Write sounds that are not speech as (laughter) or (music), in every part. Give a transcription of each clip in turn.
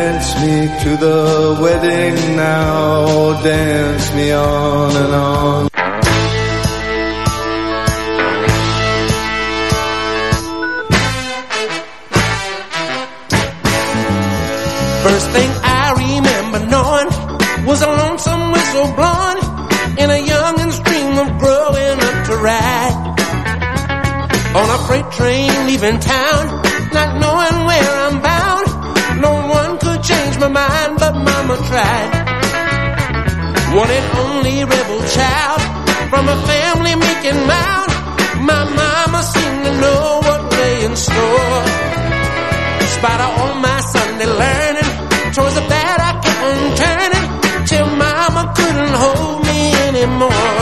Dance me to the wedding now, dance me on and on. First thing I remember knowing was a lonesome whistle blowing in a youngin's dream of growing up to ride. On a freight train leaving town, not knowing my mind, but mama tried. One and only rebel child from a family making mound. My mama seemed to know what lay in store. Despite all my Sunday learning, towards the bad I kept on turning till mama couldn't hold me anymore.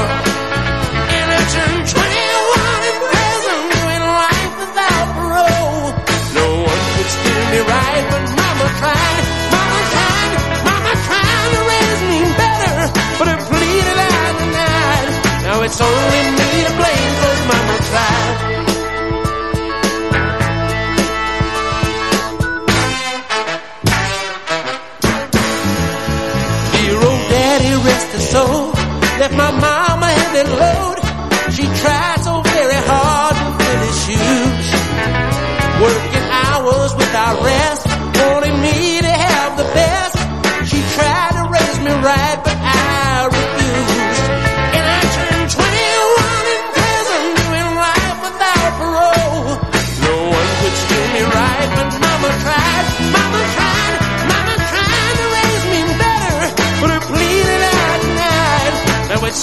And I turned 21 in prison, doing life without parole. No one could steer me right, but mama tried, Now it's only me to blame, cause mama tried. Dear old daddy, rest his soul. Left my mama heavy load. She tried so very hard to fill his shoes. Working hours without rest. Wanting me to have the best. She tried to raise me right,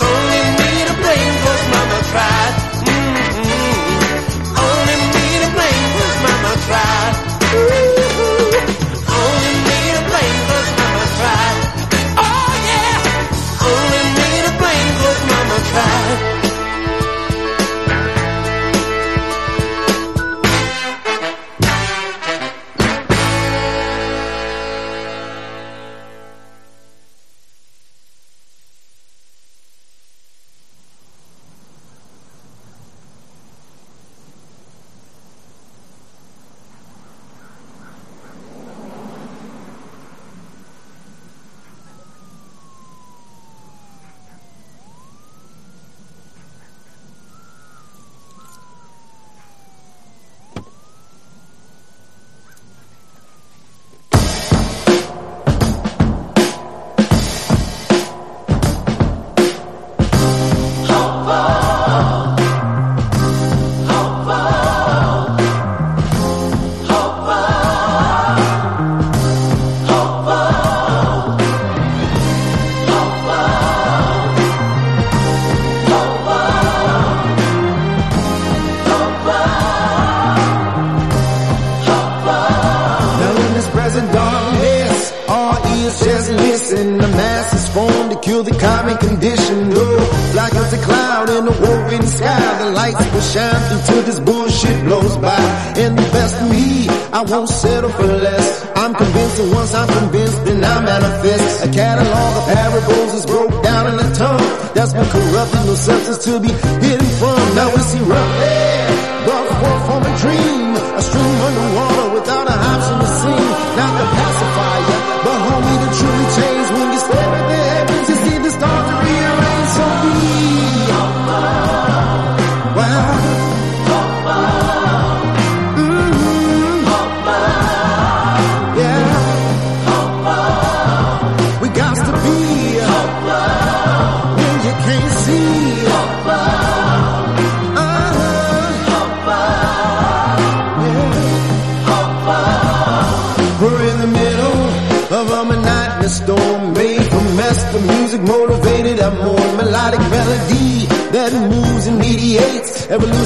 only me to blame, mama tried. Mm-hmm. Only me to mama tried. Only me to mama tried. Oh yeah, only me to mama tried.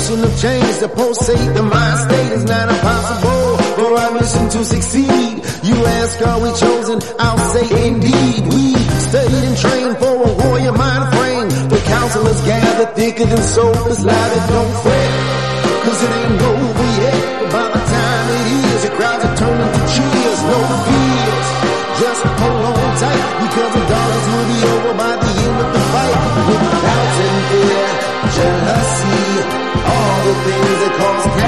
Evolution of change that pulsate the mind state is not impossible. For our mission to succeed you ask are we chosen? I'll say indeed. We studied and trained for a warrior mind frame. The counselors gather thicker than souls live it don't fret cause it ain't over yet by the time it is the crowds are turning to cheers. No fears just hold on tight. Because the darkness will be over by the end of the fight the things that cause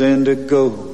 and a go.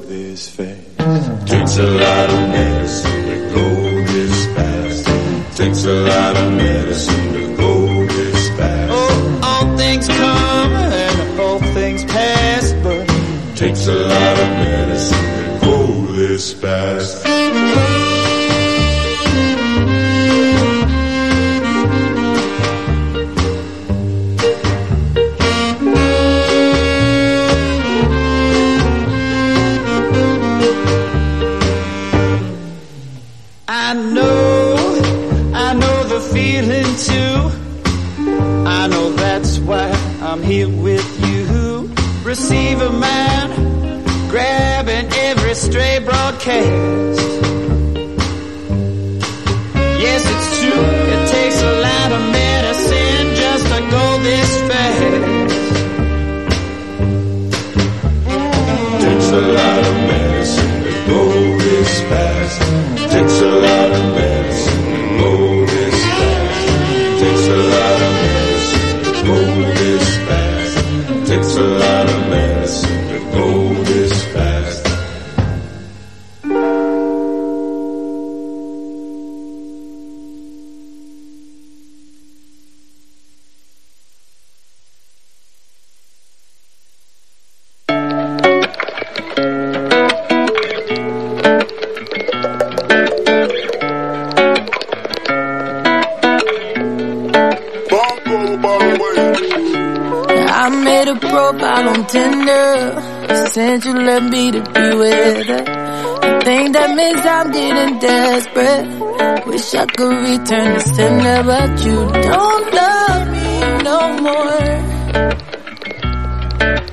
enough since you left me to be with her. the thing that means I'm getting desperate. Wish I could return the sender, but you don't love me no more.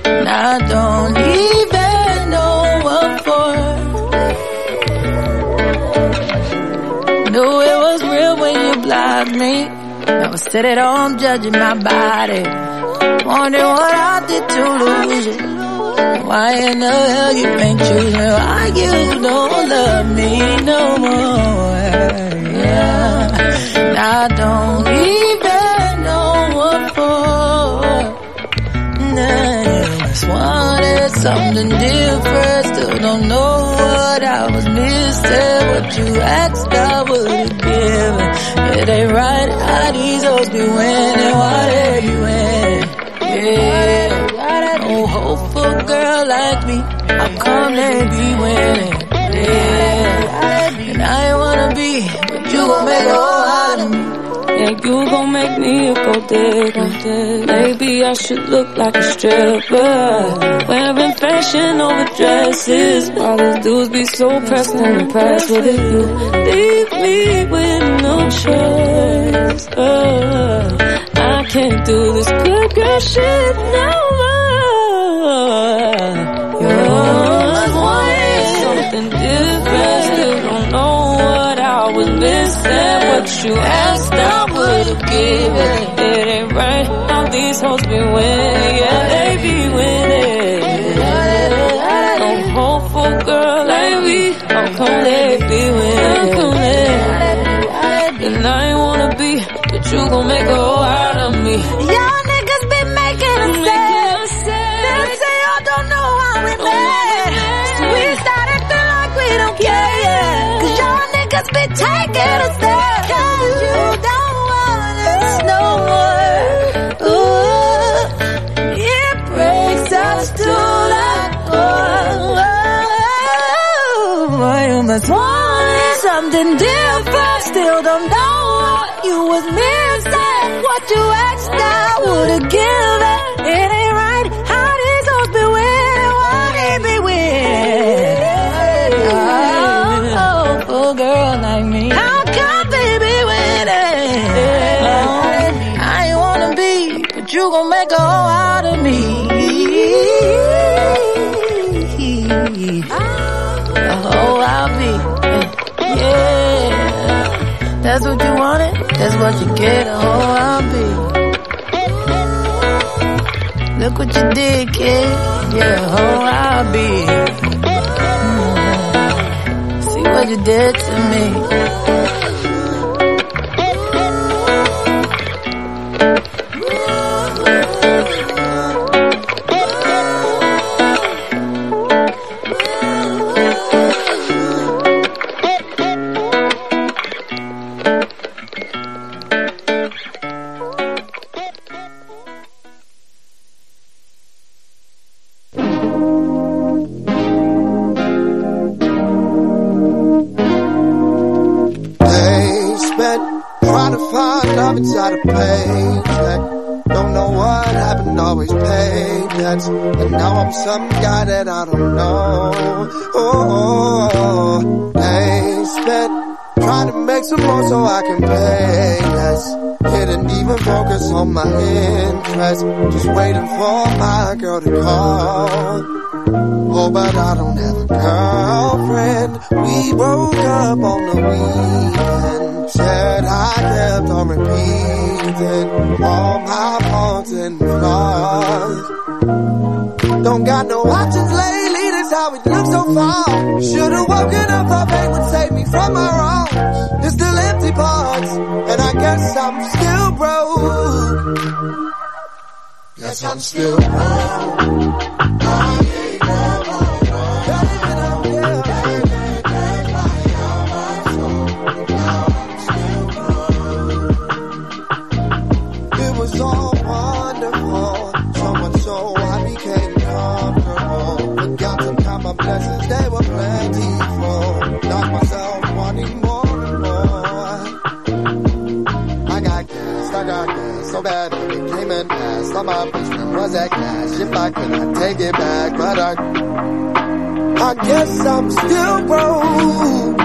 And I don't even know what for. Knew it was real when you blocked me. Now I it, oh, at home judging my body. Wondering what I did to lose you. Why in the hell you ain't choosing? Why you don't love me no more? Yeah. I don't even know what for. Nah, just wanted something different. Still don't know what I was missing. What you asked, I would've given. It ain't right how these hoes be winning. Why they be winning? Oh, yeah. No hope for a girl like me. How come they be winning? Yeah. And I ain't wanna be, but you gon' make a whole out of me. Yeah, you gon' make me a gold digger. Maybe I should look like a stripper. Wearing fashion over dresses. All these dudes be so pressed and impressed with it. You leave me with no choice. I can't do this good girl shit no more. You're always wanted something different. Still don't know what I was missing. What you asked, I would've given. It ain't right how these hoes be winning. Yeah, they be winning. No hope for a girl like me. How come they be winning? And I ain't wanna be, but you gon' make a me. Y'all niggas be making us sad. They say y'all don't know how we oh, mad. So we start acting like we don't care, yeah. Cause y'all niggas be taking us there. Cause you don't want us no more. Ooh, it breaks us to the core. I almost wanted something different. Still don't know what you was missing. What you asked, I would've given. That's what you wanted. That's what you get. A hoe I'll be. Look what you did, kid. Yeah, hoe I'll be. Mm. See what you did to me. That I don't know. Oh, they spent trying to make some more so I can pay less. Didn't even focus on my interest. Just waiting for my girl to call. Oh, but I don't have a girlfriend. We broke up on the weekend. Said I kept on repeating all my faults and flaws. Don't got no options lately, that's how it looks so far. Should've woken up, thought fate would save me from my wrongs. There's still empty parts, and I guess I'm still broke. Guess I'm still broke. All my basement was that cash. If I could, I'd take it back, but I, I guess I'm still broke.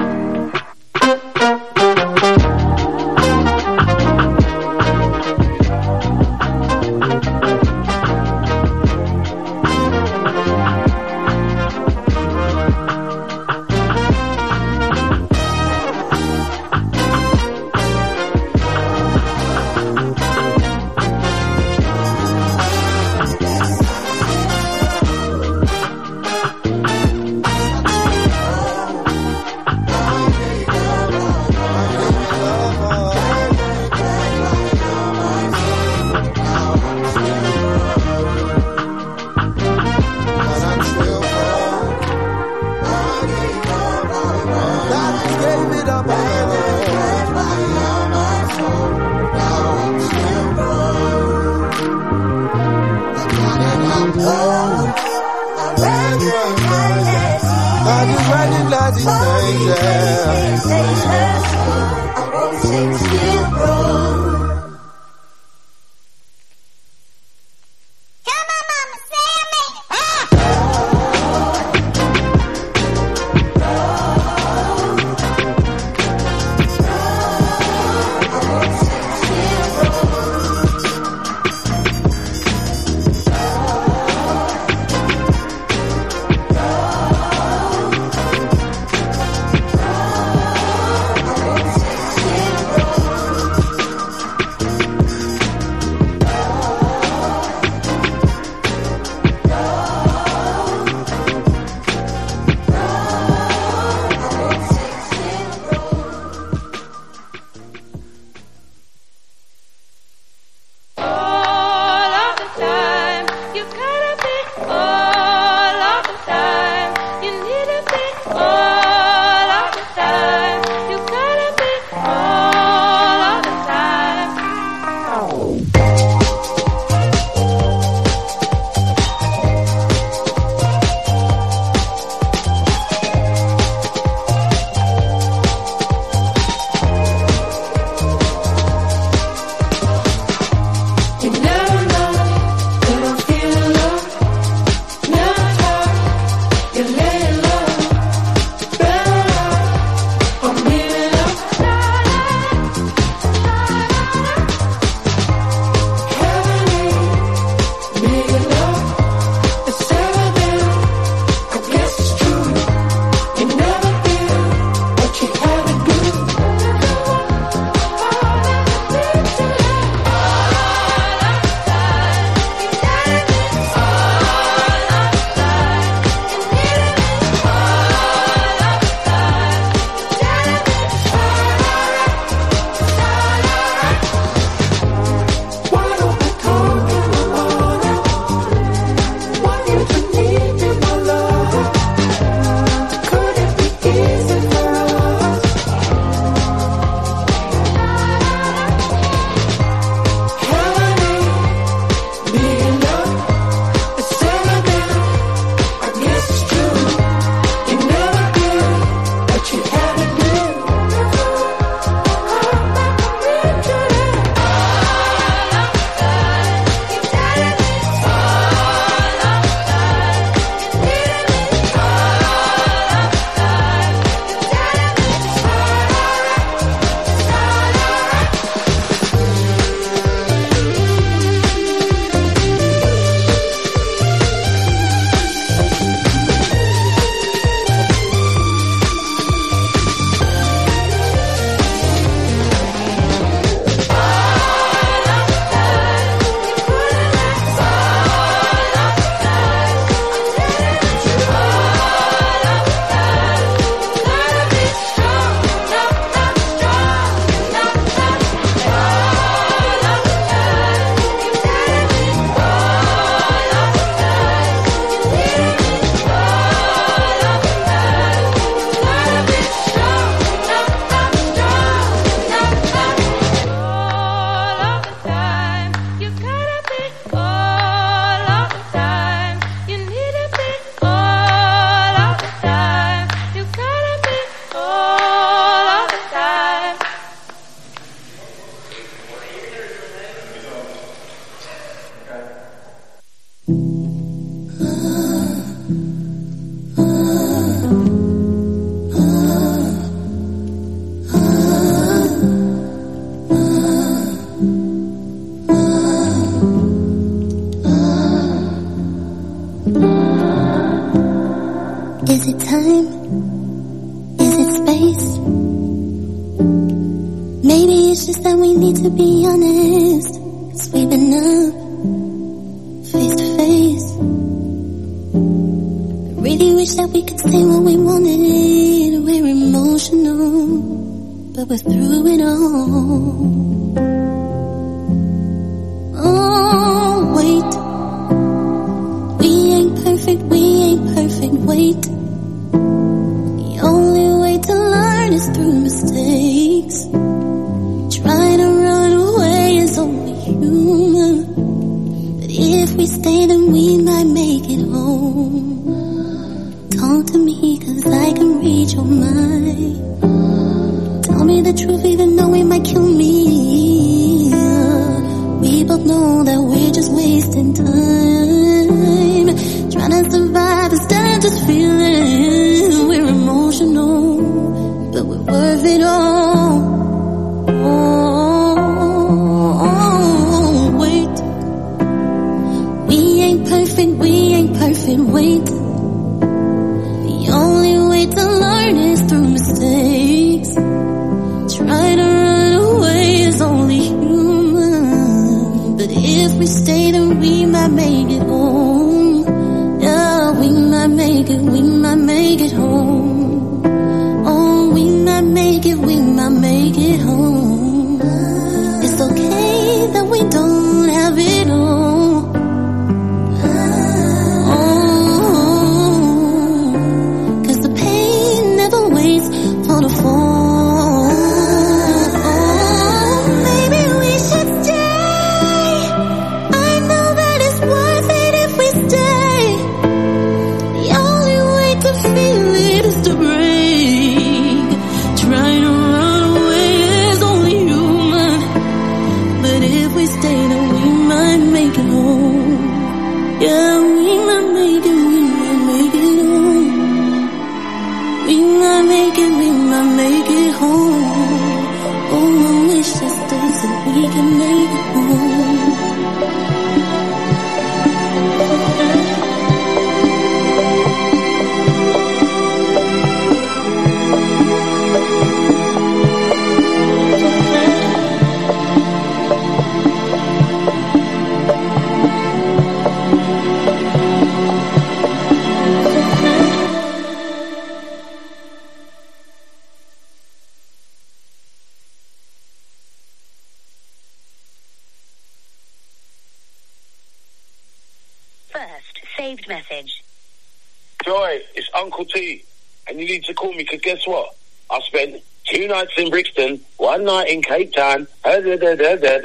In Cape Town. Da, da, da,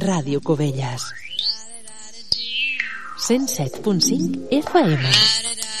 Ràdio Cubelles. 107.5 FM.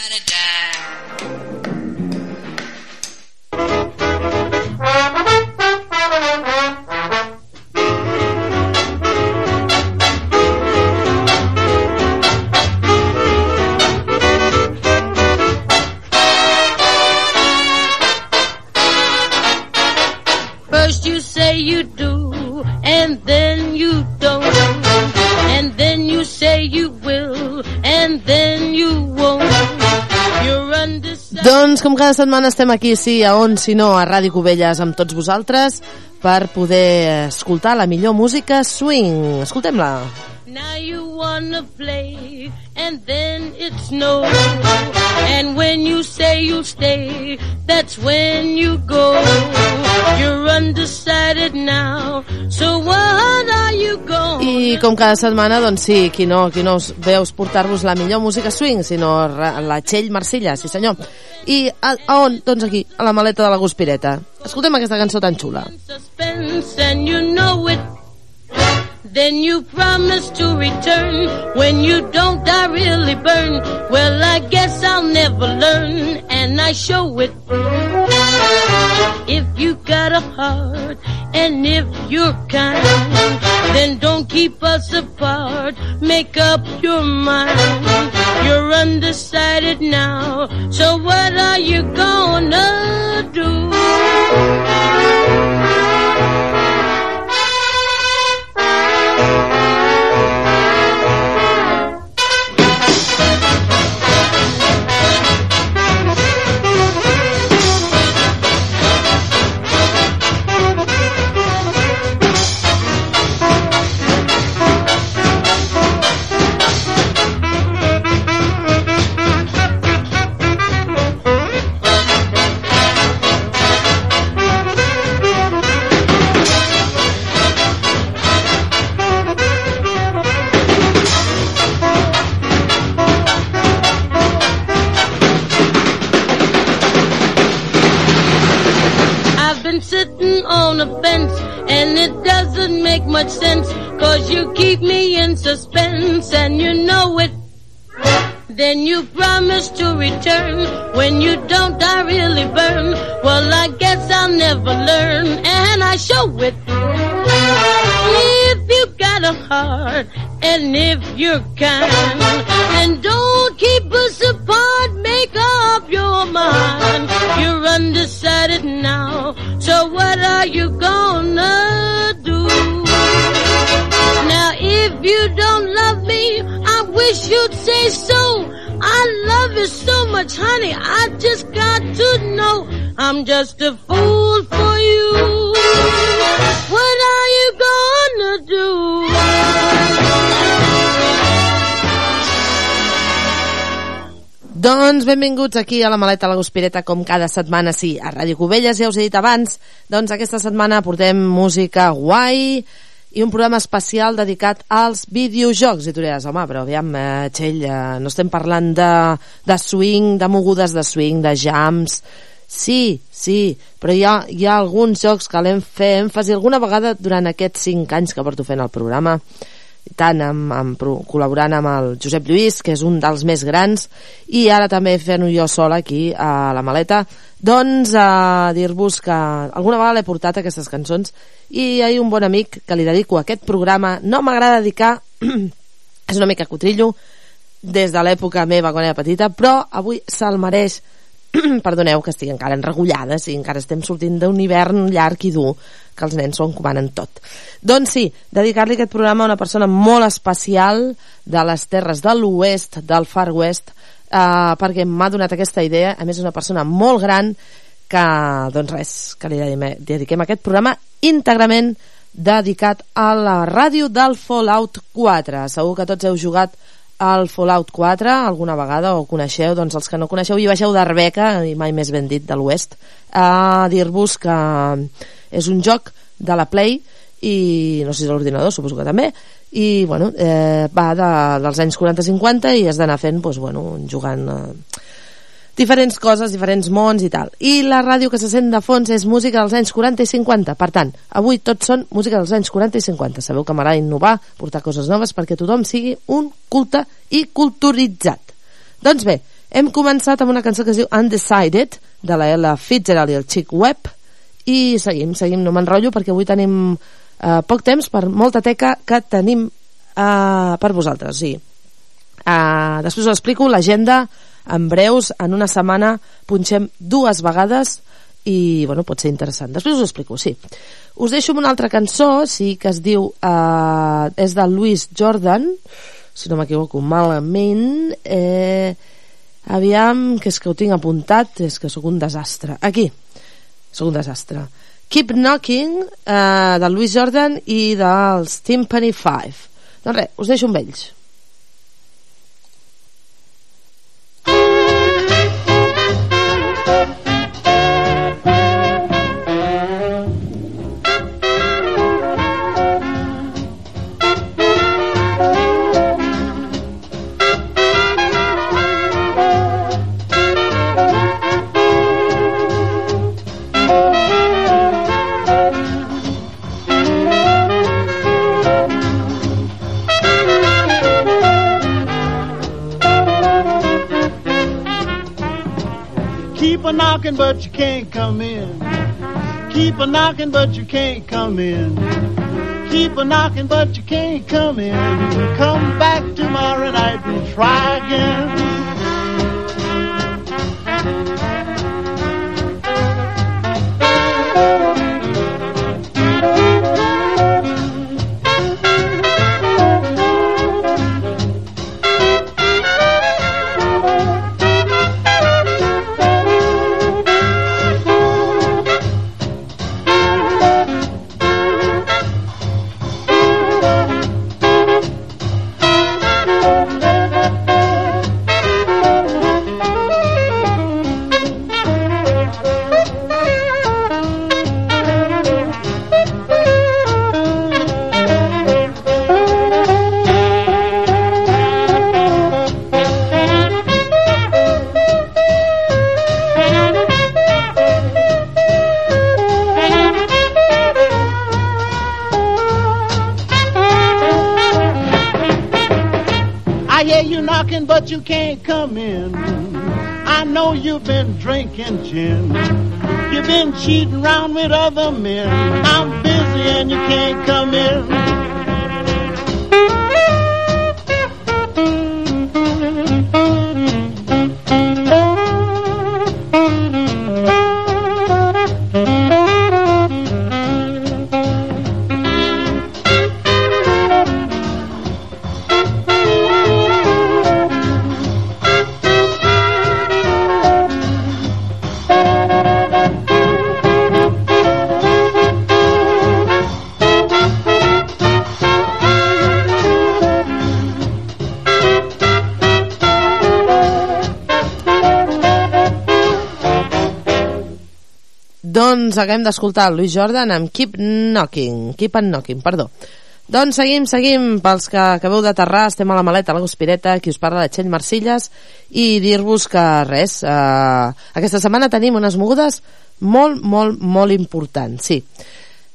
Doncs com cada setmana estem aquí, sí, a on, si no, a Ràdio Cubelles amb tots vosaltres per poder escoltar la millor música swing. Escoltem-la. Now you wanna play, and then it's no. And when you say you'll stay, that's when you go. You're undecided now, so what are you going? I com cada setmana, doncs sí, qui no, qui no us veus portar-vos la millor música swing, sinó la Txell Marcilla, sí senyor. I a, a on? Doncs aquí, a la maleta de la Guspireta. Escoltem aquesta cançó tan xula. suspense and you know it. Then you promise to return. When you don't, I really burn. Well, I guess I'll never learn, and I show it. If you got a heart, and if you're kind, then don't keep us apart. Make up your mind. You're undecided now, so what are you gonna do? Been sitting on a fence and it doesn't make much sense cause you keep me in suspense and you know it. Then you promise to return. When you don't, I really burn. Well, I guess I'll never learn and I show it. Got a heart and if you're kind, then don't keep us apart. Make up your mind. You're undecided now. So what are you gonna do? Now if you don't love me, I wish you'd say so. I love you so much, honey. I just got to know I'm just a fool for you. What are you gonna do? Doncs benvinguts aquí a la maleta de la Guspireta com cada setmana, sí, a Ràdio Cubelles, ja us he dit abans, doncs aquesta setmana portem música guai i un programa especial dedicat als videojocs. I tu diràs, home, però aviam, eh, Txell, eh, no estem parlant de, de swing, de mogudes de swing, de jams... Sí, sí, però hi ha, hi ha alguns jocs que l'hem fet èmfasi alguna vegada durant aquests cinc anys que porto fent el programa, tant amb, amb, col·laborant amb el Josep Lluís, que és un dels més grans, i ara també fent-ho jo sola aquí a la maleta, doncs a dir-vos que alguna vegada l'he portat aquestes cançons i hi ha un bon amic que li dedico a aquest programa, no m'agrada dedicar, (clears throat) és una mica cotrillo, des de l'època meva quan era petita, però avui se'l mereix (clears throat) perdoneu que estigui encara enregullades i encara estem sortint d'un hivern llarg i dur que els nens s'ho encomanen tot. Doncs sí, dedicar-li aquest programa a una persona molt especial de les terres de l'oest, del Far West, eh, perquè m'ha donat aquesta idea, a més és una persona molt gran que, doncs res, que li dediquem aquest programa íntegrament dedicat a la ràdio del Fallout 4. Segur que tots heu jugat al Fallout 4 alguna vegada o coneixeu, doncs els que no coneixeu i baixeu d'Arbeca, i mai més ben dit de l'Oest, a dir-vos que és un joc de la Play i no sé si l'ordinador, suposo que també i bueno, eh, va de, dels anys 40-50 i has d'anar fent doncs, bueno, jugant eh, diferents coses, diferents mons i tal. I la ràdio que se sent de fons és música dels anys 40 i 50. Per tant, avui tots són música dels anys 40 i 50. Sabeu que m'agrada innovar, portar coses noves perquè tothom sigui un culte i culturitzat. Doncs bé, hem començat amb una cançó que es diu Undecided, de la Ella Fitzgerald i el Chick Webb, i seguim, seguim, no m'enrotllo perquè avui tenim eh, poc temps per molta teca que tenim eh, per vosaltres, sí. Eh, després us explico l'agenda en breus, en una setmana punxem dues vegades i, bueno, pot ser interessant. Després us ho explico, sí. Us deixo una altra cançó, sí, que es diu... Eh, és de Louis Jordan, si no m'equivoco malament. Eh, aviam, que és que ho tinc apuntat, és que sóc un desastre. Aquí, sóc un desastre. Keep Knocking, eh, de Louis Jordan i dels Timpani 5. Doncs res, us deixo amb ells. Knocking, but you can't come in. Keep a knocking, but you can't come in. Keep a knocking, but you can't come in. Come back tomorrow night and try again. I hear you knocking, but you can't come in. I know you've been drinking gin. You've been cheating around with other men. I'm busy and you can't come in. Doncs acabem d'escoltar el Luis Jordan amb Keep Knocking, Keep and Knocking, perdó. Doncs seguim, seguim, pels que acabeu d'aterrar, estem a la maleta, a la Guspireta, qui us parla de Txell Marcilles, i dir-vos que res, eh, aquesta setmana tenim unes mogudes molt, molt, molt importants, sí.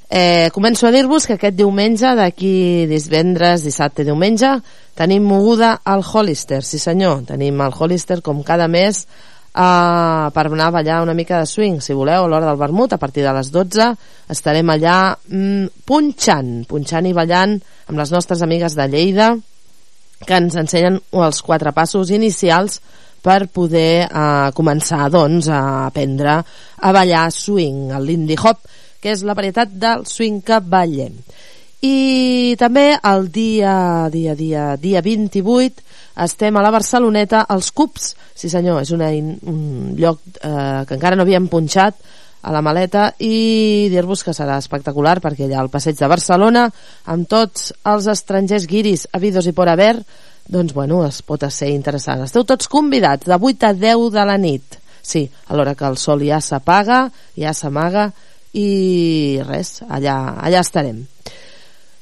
Eh, començo a dir-vos que aquest diumenge, d'aquí divendres, dissabte, diumenge, tenim moguda al Hollister, sí senyor, tenim el Hollister com cada mes uh, per anar a ballar una mica de swing, si voleu, a l'hora del vermut, a partir de les 12 estarem allà mm, punxant, punxant i ballant amb les nostres amigues de Lleida que ens ensenyen els quatre passos inicials per poder uh, començar doncs, a aprendre a ballar swing, el lindy hop, que és la varietat del swing que ballem. I també el dia, dia, dia, dia 28 estem a la Barceloneta als Cups, sí senyor, és una, un lloc eh, que encara no havíem punxat a la maleta i dir-vos que serà espectacular perquè allà al passeig de Barcelona amb tots els estrangers guiris habidos i por haver. Doncs bueno, es pot ser interessant. Esteu tots convidats de 8 a 10 de la nit. Sí, a l'hora que el sol ja s'apaga ja s'amaga i res, allà, allà estarem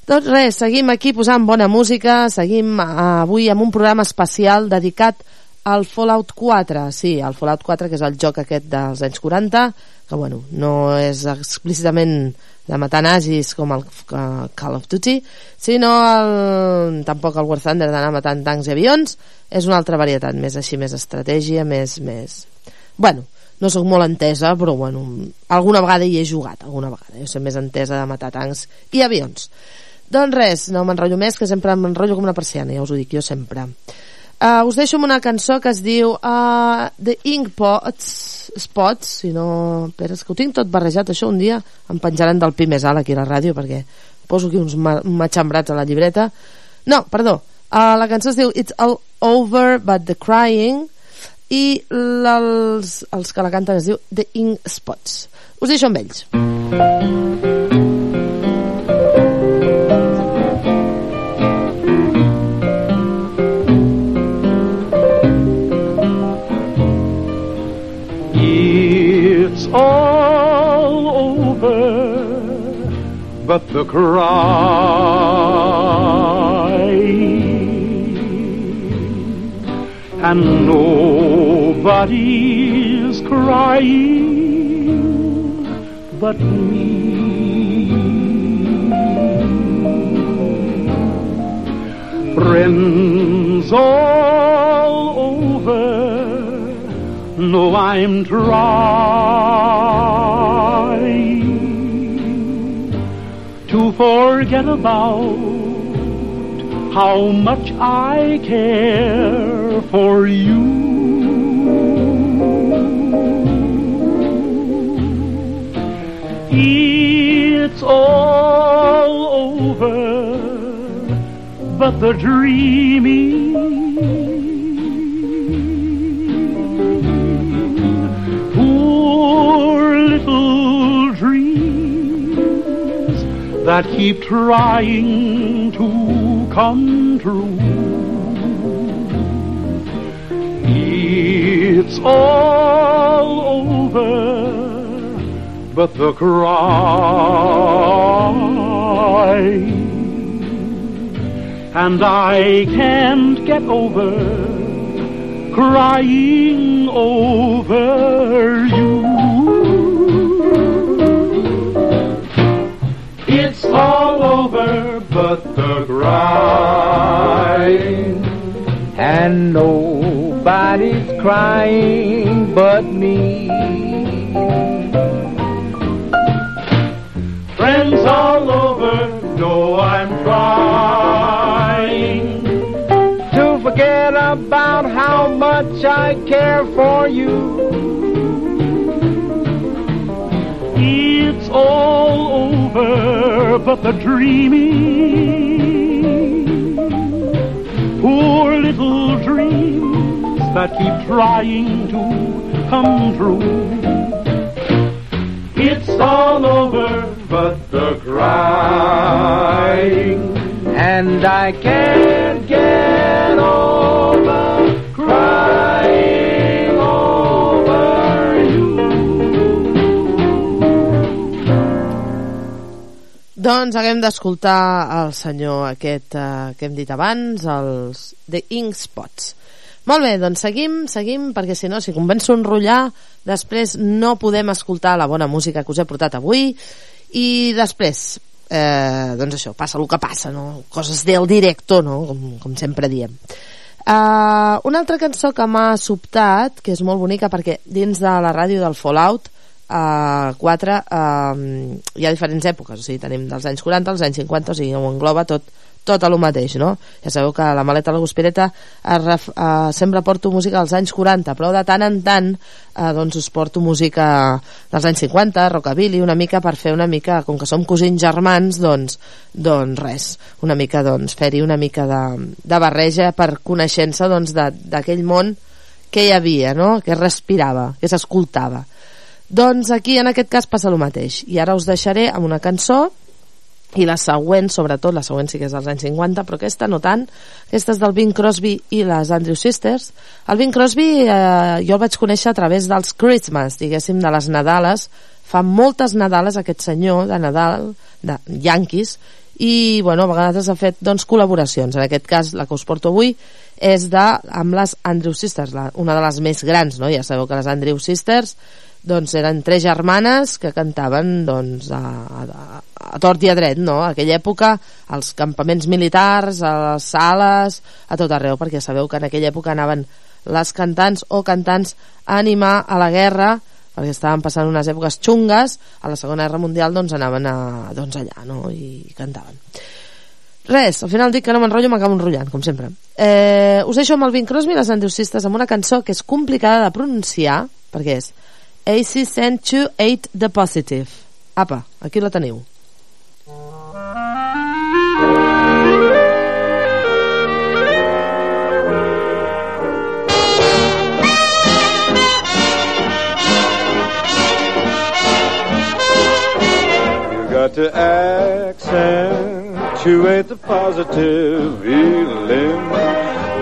doncs res, seguim aquí posant bona música, seguim eh, avui amb un programa especial dedicat El Fallout 4, sí, el Fallout 4, que és el joc aquest dels anys 40, que bueno, no és explícitament de matar nazis com el que Call of Duty, sinó el, tampoc el War Thunder d'anar matant tancs i avions, és una altra varietat, més així, més estratègia, més... més... Bueno, no sóc molt entesa, però bueno, alguna vegada hi he jugat, alguna vegada. Jo soc més entesa de matar tancs i avions. Doncs res, no m'enrotllo més, que sempre m'enrotllo com una persiana, ja us ho dic jo sempre. Uh, us deixo amb una cançó que es diu uh, The Ink Pots, Spots, si no... És que ho tinc tot barrejat, això un dia em penjaran del pi més alt aquí a la ràdio, perquè poso aquí uns ma matxambrats a la llibreta. No, perdó, uh, la cançó es diu It's All Over But The Crying, i els, els que la canten es diu The Ink Spots. Us deixo amb ells. It's but the cry, and nobody's crying but me. Friends all over no, I'm trying forget about how much I care for you. It's all over, but the dreaming that keep trying to come true. It's all over, but the cry, and I can't get over crying over you. All over but the crying, and nobody's crying but me. Friends all over know I'm trying to forget about how much I care for you. It's all over but the dreaming. Poor little dreams that keep trying to come true. It's all over but the crying. And I can't get over Doncs haguem d'escoltar el senyor aquest eh, que hem dit abans, els The Ink Spots. Molt bé, doncs seguim, seguim, perquè si no, si començo a enrotllar, després no podem escoltar la bona música que us he portat avui, i després, eh, doncs això, passa el que passa, no? Coses del directo, no? Com, com sempre diem. Uh, una altra cançó que m'ha sobtat, que és molt bonica perquè dins de la ràdio del Fallout uh, 4 uh, hi ha diferents èpoques, o sigui, tenim dels anys 40 als anys 50, o sigui, ho engloba tot, tot a lo mateix, no? Ja sabeu que la maleta de la Guspireta ref, uh, sempre porto música dels anys 40, però de tant en tant uh, doncs us porto música dels anys 50, rockabilly, una mica per fer una mica, com que som cosins germans, doncs, doncs res, una mica doncs fer-hi una mica de, de barreja per coneixença doncs d'aquell món que hi havia, no? que es respirava, que s'escoltava. Doncs aquí en aquest cas passa el mateix. I ara us deixaré amb una cançó i la següent, sobretot, la següent sí que és dels anys 50, però aquesta no tant, aquesta és del Bing Crosby i les Andrew Sisters. El Bing Crosby eh, jo el vaig conèixer a través dels Christmas, diguéssim, de les Nadales. Fa moltes Nadales aquest senyor de Nadal, de Yankees, i bueno, a vegades ha fet doncs, col·laboracions. En aquest cas, la que us porto avui és de, amb les Andrew Sisters, la, una de les més grans, no? Ja sabeu que les Andrew Sisters doncs eren tres germanes que cantaven doncs, a, a, a tort i a dret, no? A aquella època, als campaments militars, a les sales, a tot arreu, perquè sabeu que en aquella època anaven les cantants o cantants a animar a la guerra perquè estaven passant unes èpoques xungues a la Segona Guerra Mundial doncs anaven a, doncs allà no? i cantaven res, al final dic que no m'enrotllo m'acabo enrotllant, com sempre eh, us deixo amb el Bing Crosby i les Andrewsistes amb una cançó que és complicada de pronunciar perquè és AC Sent to 8 The Positive apa, aquí la teniu got to accentuate the positive.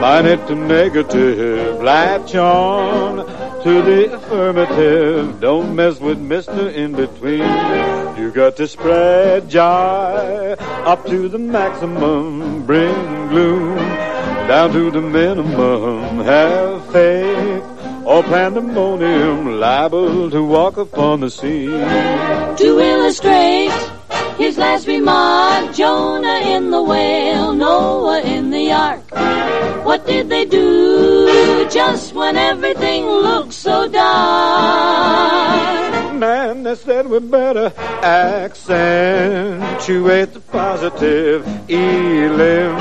Minus the negative. Latch on to the affirmative. Don't mess with Mr. In Between. You got to spread joy up to the maximum. Bring gloom down to the minimum. Have faith or pandemonium liable to walk upon the scene. To illustrate his last remark, Jonah in the whale, Noah in the ark. What did they do just when everything looked so dark? Man, they said we better accentuate the positive, eliminate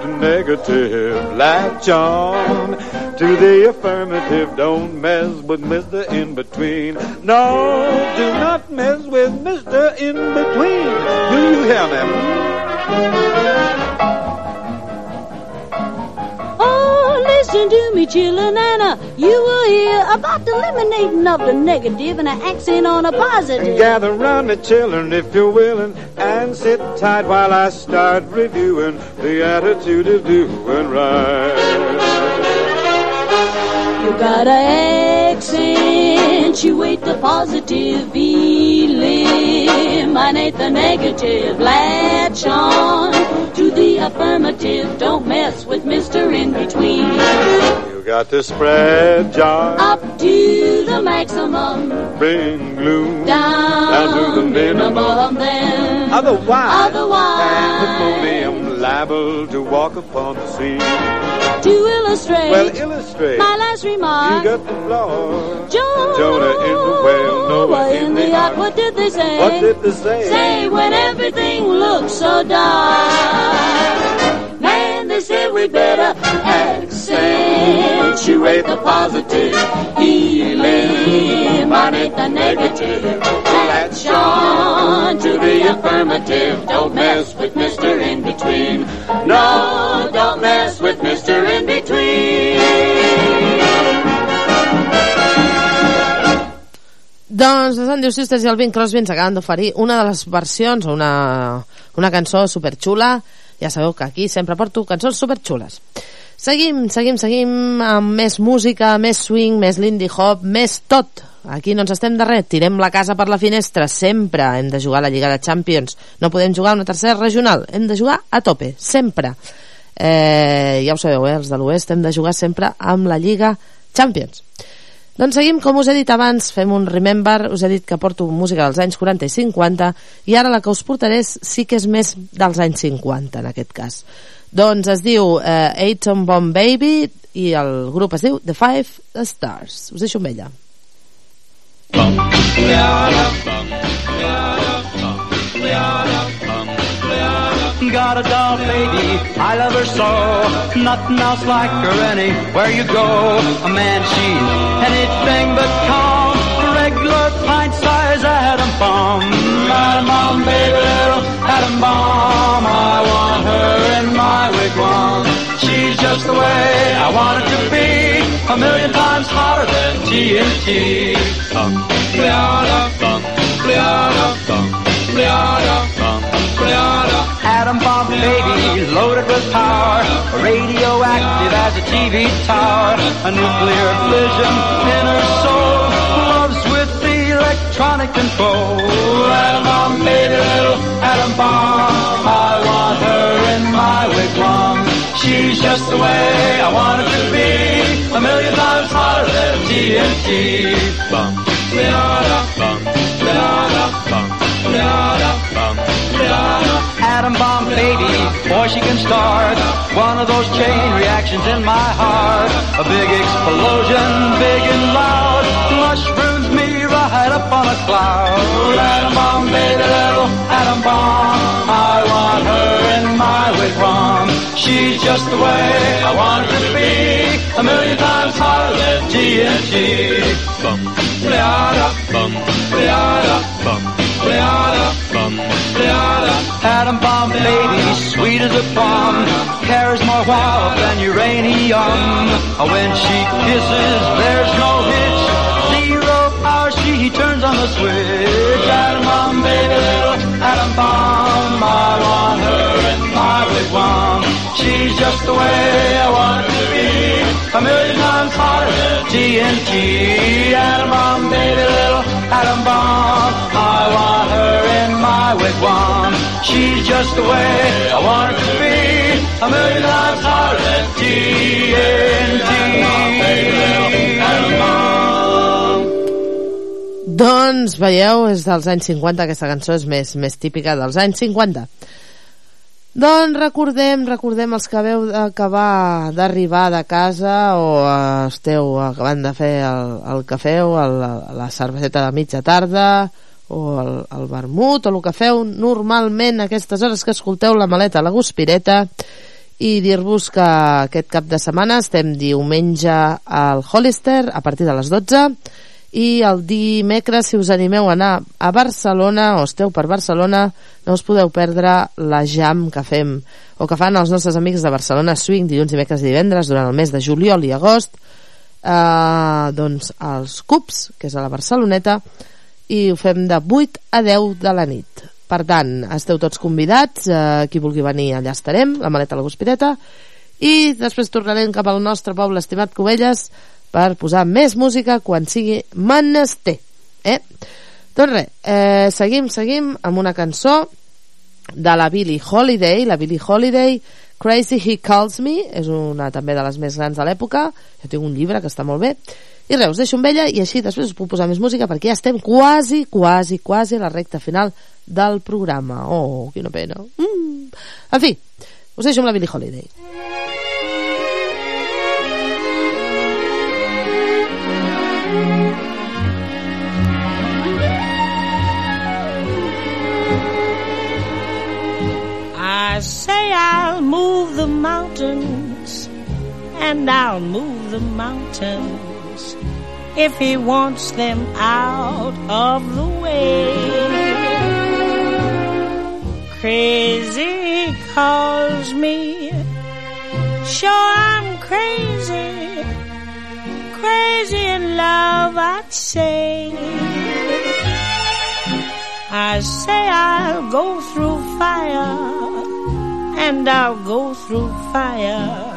the negative, latch on to the affirmative. Don't mess with Mr. In Between. No, do not mess with Mr. In Between. Do you hear me? Listen to me, chillin' Anna. You will hear about the eliminating of the negative and an accent on a positive. Gather round me, children, if you're willing, and sit tight while I start reviewing the attitude of doing right. You gotta accentuate the positive, eliminate the negative, latch on to the affirmative. Don't mess with Mr. In Between. You got to spread joy Up to the maximum, bring gloom down, down to the minimum. then Otherwise, Otherwise. pandemonium liable to walk upon the sea. to illustrate Well, illustrate. my last remark. You got the floor. Jonah, Jonah in the whale, Noah in the ark. What did they say? What did they say? Say when everything looks so dark. Man, they said we better accentuate the positive, eliminate the negative. Latch on to the affirmative. Don't mess with Mr. In Between. No, don't mess with Mr. In Between. Doncs les Andy Sisters i el Bing Crosby ens acaben d'oferir una de les versions, una, una cançó superxula. Ja sabeu que aquí sempre porto cançons superxules. Seguim, seguim, seguim amb més música, més swing, més lindy hop, més tot. Aquí no ens estem de res, tirem la casa per la finestra, sempre hem de jugar a la Lliga de Champions. No podem jugar una tercera regional, hem de jugar a tope, sempre. Eh, ja ho sabeu, eh, els de l'Oest hem de jugar sempre amb la Lliga Champions. Doncs seguim, com us he dit abans, fem un remember, us he dit que porto música dels anys 40 i 50 i ara la que us portaré sí que és més dels anys 50 en aquest cas. Doncs es diu eh, Atom Bomb Baby i el grup es diu The Five Stars. Us deixo amb ella. Got a doll baby, I love her so. Nothing else like her anywhere you go. A man, she's anything but calm. Bomb. Atom bomb, baby, little atom bomb. I want her in my wigwam. She's just the way I want it to be. A million times hotter than TNT. Atom bomb baby, loaded with power, radioactive as a TV tower, a nuclear fission in her soul, electronic control. Atom bomb baby, little atom bomb, I want her in my wigwam. She's just the way I want her to be. A million times hotter than TNT. Bum, Leona, bum, Leona, bum, Leona, bum. Atom bomb baby, boy she can start one of those chain reactions in my heart. A big explosion, big and loud, me right up on a cloud. Atom bomb baby, little atom bomb. I want her in my wigwam. She's just the way I want her to be. A million times hotter than TNT. Bum, Leona, bum, Leona, bum, Leona, bum, Leona. Atom bomb baby, sweet as a bomb, carries more wow than uranium. When she kisses, there's no hitch. Hour, she turns on the switch. Atom bomb baby, little atom bomb. I want her in my wigwam. She's just the way I want her to be. A million times hotter than TNT. Atom bomb baby, little atom bomb. I want her in my wigwam. She's just the way I want her to be. A million times hotter than TNT. Atom bomb. Doncs, veieu, és dels anys 50, aquesta cançó és més, més típica dels anys 50. Doncs recordem, recordem els que veu acabar d'arribar de casa o eh, esteu acabant de fer el, el cafè o el, la cerveseta de mitja tarda o el, el vermut o el que feu normalment a aquestes hores que escolteu la maleta la guspireta i dir-vos que aquest cap de setmana estem diumenge al Hollister a partir de les 12 i el dimecres si us animeu a anar a Barcelona o esteu per Barcelona no us podeu perdre la jam que fem o que fan els nostres amics de Barcelona Swing dilluns, dimecres i divendres durant el mes de juliol i agost. Eh, doncs als CUPS que és a la Barceloneta i ho fem de 8 a 10 de la nit. Per tant, esteu tots convidats eh, qui vulgui venir allà estarem la maleta a la guspireta. I després tornarem cap al nostre poble estimat Covelles per posar més música quan sigui menester eh? doncs res, eh, seguim, seguim amb una cançó de la Billie Holiday la Billie Holiday Crazy He Calls Me és una també de les més grans de l'època jo tinc un llibre que està molt bé i res, us deixo amb ella i així després us puc posar més música perquè ja estem quasi, quasi, quasi a la recta final del programa oh, quina pena mm. en fi, us deixo amb la Billie Holiday mountains, and I'll move the mountains if he wants them out of the way. Crazy calls me, sure I'm crazy, crazy in love, I'd say. I say I'll go through fire and I'll go through fire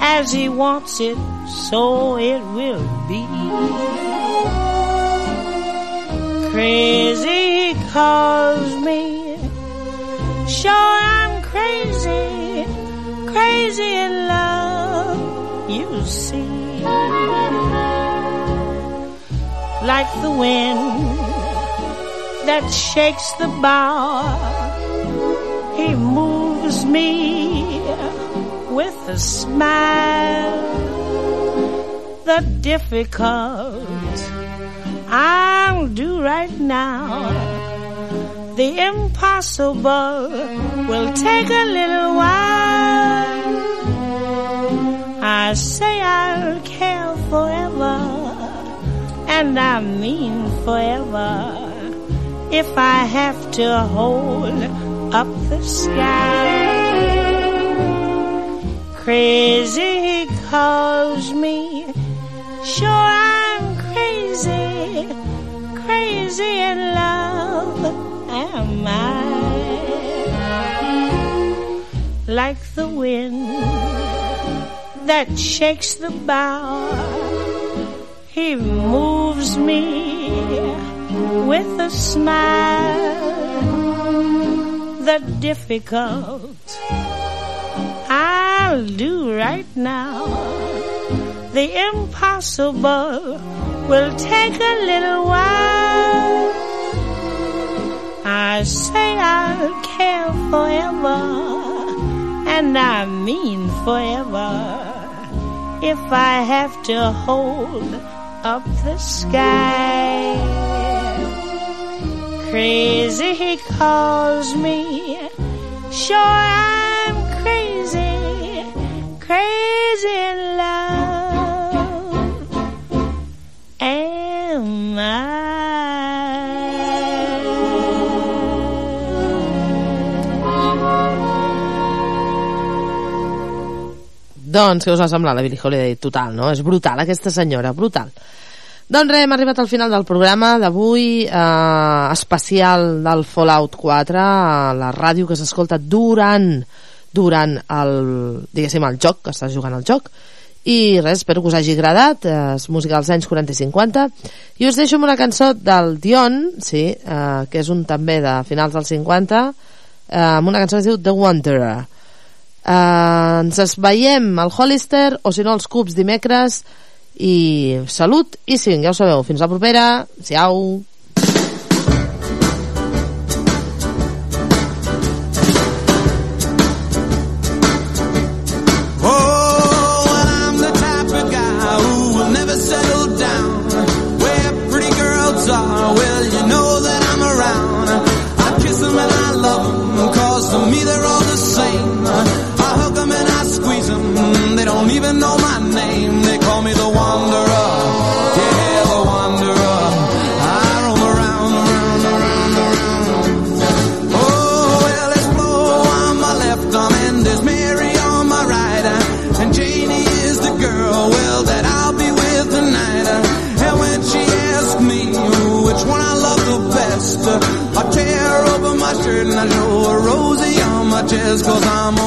as he wants it, so it will be. Crazy he calls me, sure I'm crazy, crazy in love, you see. Like the wind that shakes the bough, me with a smile. The difficult I'll do right now. The impossible will take a little while. I say I'll care forever, and I mean forever if I have to hold up the sky. Crazy calls me, sure I'm crazy, crazy in love am I. Like the wind that shakes the bough, he moves me with a smile. The difficult I'll do right now. The impossible will take a little while. I say I'll care forever, and I mean forever. If I have to hold up the sky, crazy he calls me. Sure, crazy, crazy in love. Am Doncs, què us ha semblat la Billie Holiday? Total, no? És brutal, aquesta senyora, brutal. Doncs res, hem arribat al final del programa d'avui, eh, especial del Fallout 4, a la ràdio que s'escolta durant, durant el, diguéssim, el joc, que estàs jugant al joc, i res, espero que us hagi agradat, eh, és música dels anys 40 i 50, i us deixo amb una cançó del Dion, sí, eh, que és un també de finals dels 50, eh, amb una cançó que es diu The Wanderer. Eh, ens es veiem al Hollister o si no els Cubs dimecres i salut i sí, ja ho sabeu, fins la propera siau cause I'm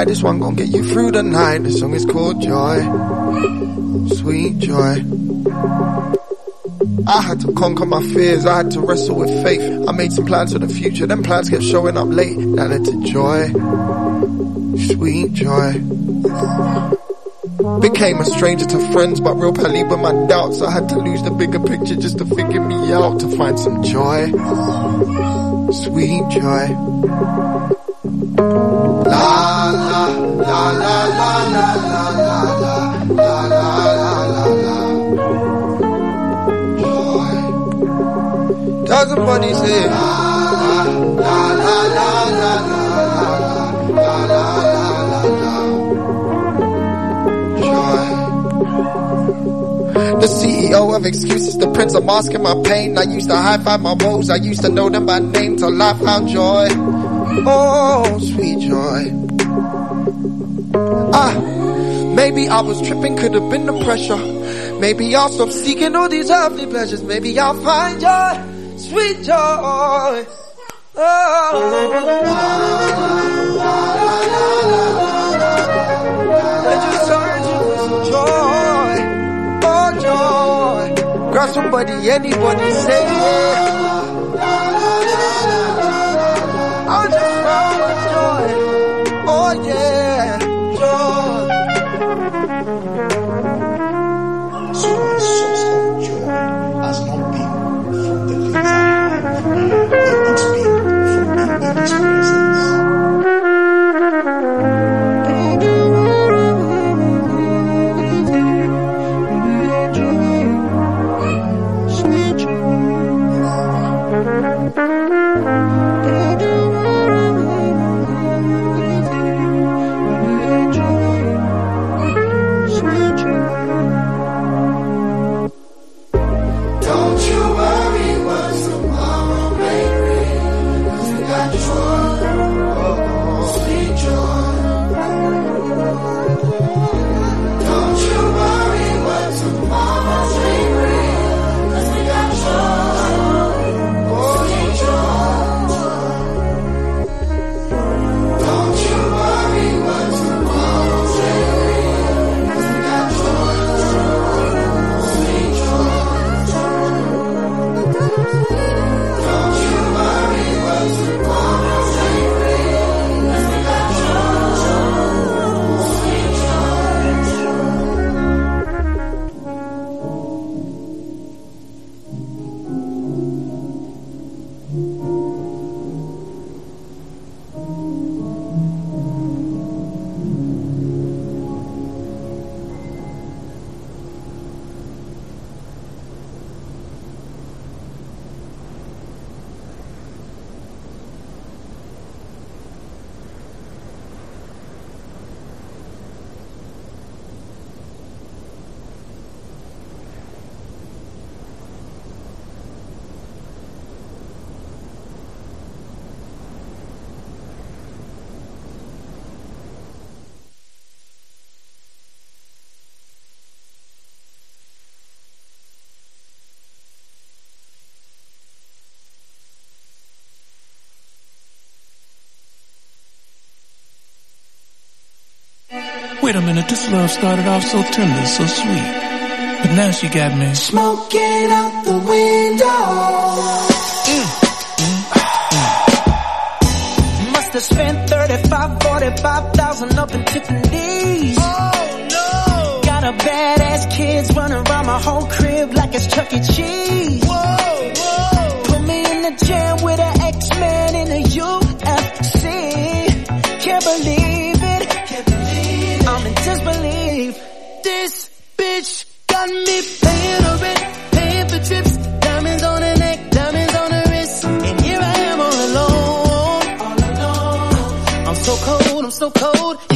high, this one gon' get you through the night. The song is called Joy. Sweet joy. I had to conquer my fears, I had to wrestle with faith. I made some plans for the future, them plans kept showing up late. That led to joy. Sweet joy. Became a stranger to friends, but real pally with my doubts. I had to lose the bigger picture just to figure me out, to find some joy. Sweet joy. La la la la la la la la la la la la Joy. Say The CEO of excuses, the prince of masking my pain. I used to high five my woes, I used to know them by name till I found joy. Oh, sweet joy. Ah, maybe I was tripping, could have been the pressure. Maybe I'll stop seeking all these earthly pleasures. Maybe I'll find joy, sweet joy. Oh, joy. Oh, joy. Grab somebody, anybody, say yeah. Love started off so tender, so sweet. But now she got me. Smoking out the window. Mm, mm, mm. Must have spent 35, 45,000 up in Tiffany's. Oh no! Got a badass kids running around my whole crib like it's Chuck E. Cheese. I'm so cold.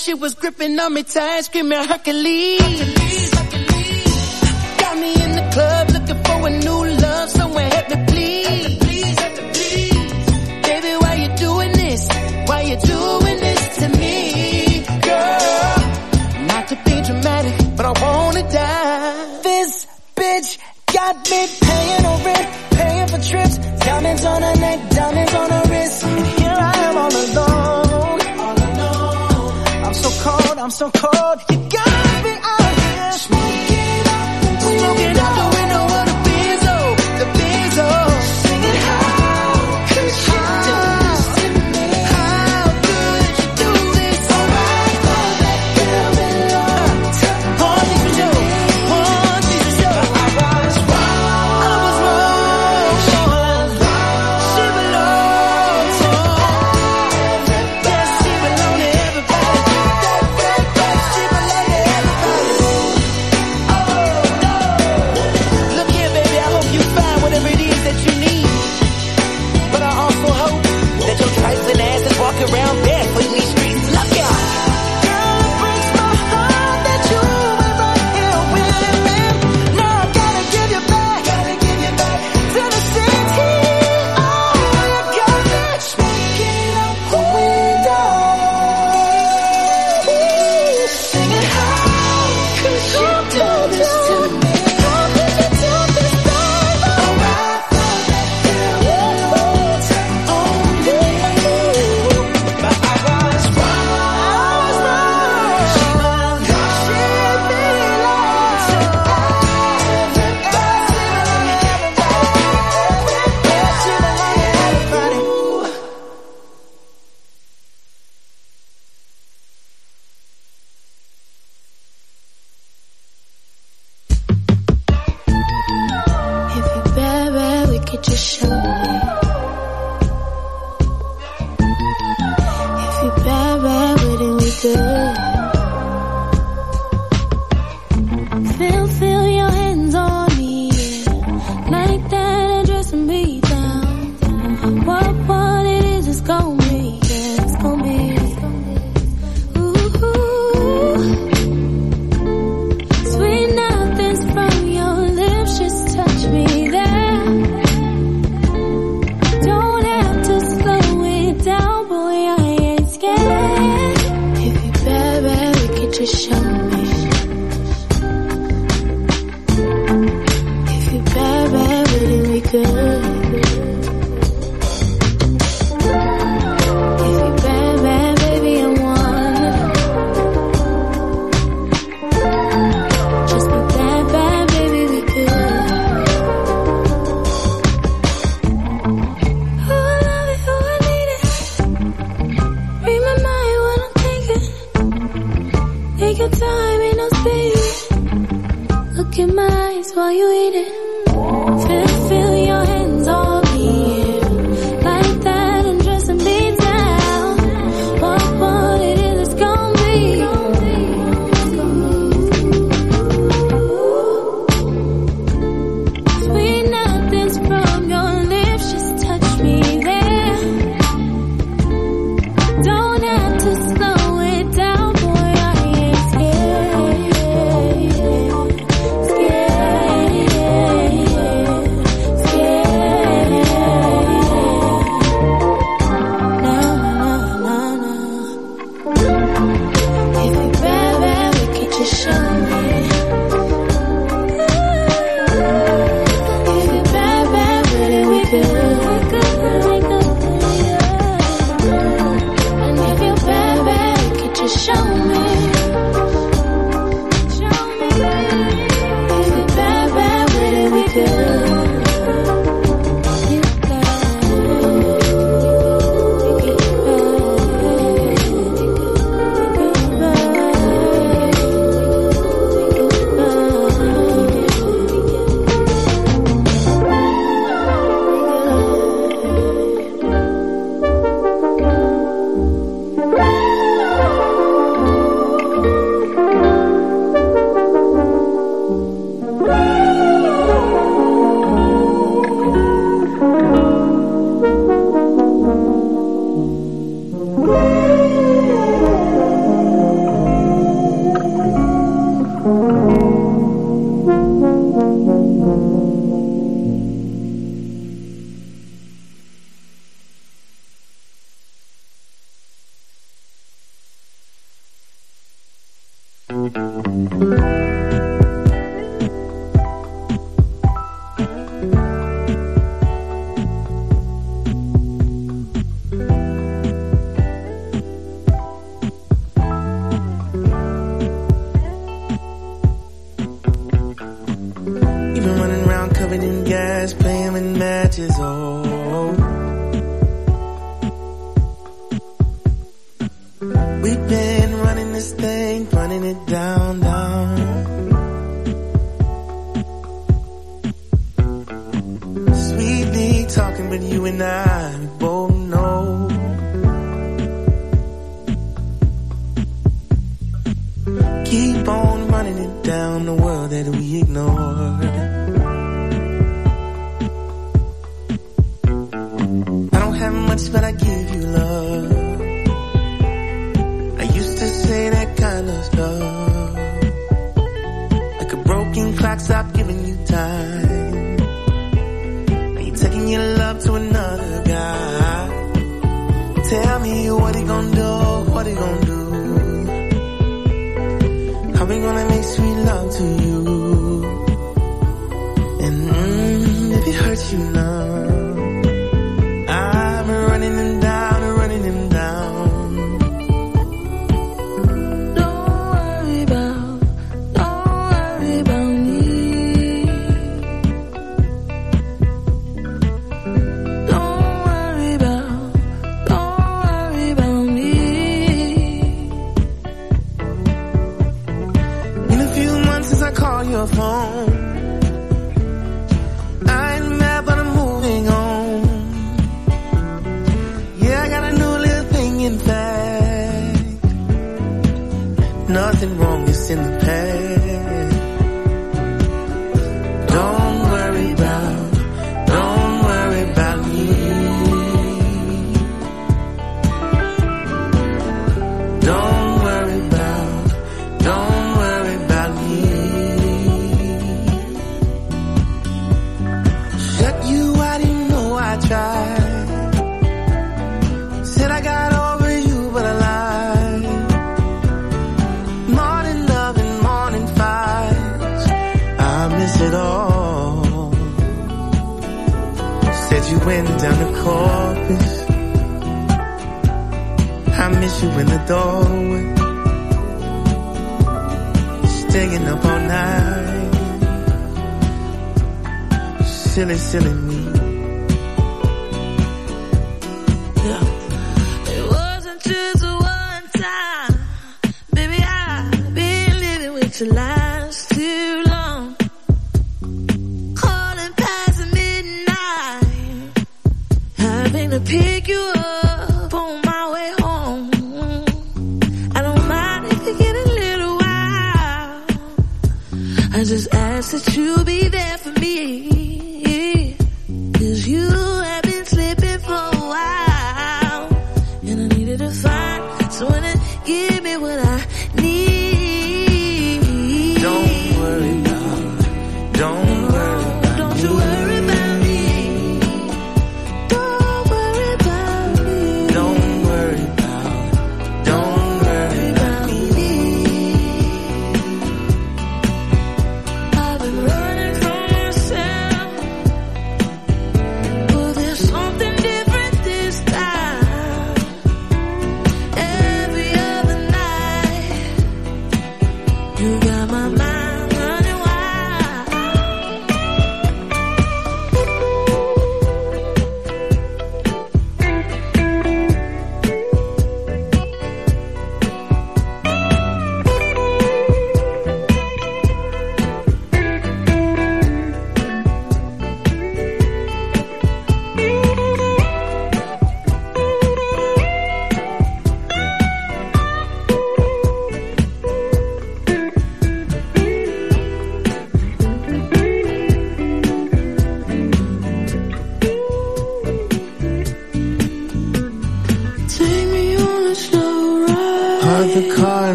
She was gripping on me tight, screaming Hercules. Got me in the club looking for a new love, Somewhere, help me please. Help me please. Baby, why you doing this? Why you doing this to me, girl? Not to be dramatic, but I wanna die. This bitch got me. So cold.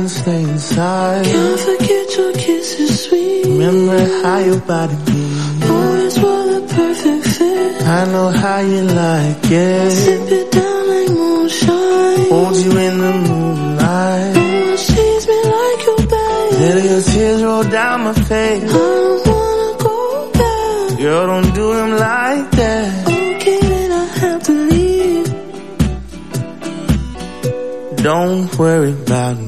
and stay inside. Can't forget your kisses, sweet. Remember how your body feels. Always were the perfect fit. I know how you like it. Sip it down like moonshine. Hold you in the moonlight. Almost tease me like your babe. Let your tears roll down my face. I don't wanna go back. Girl, don't do him like that. Okay, I have to leave. Don't worry about me.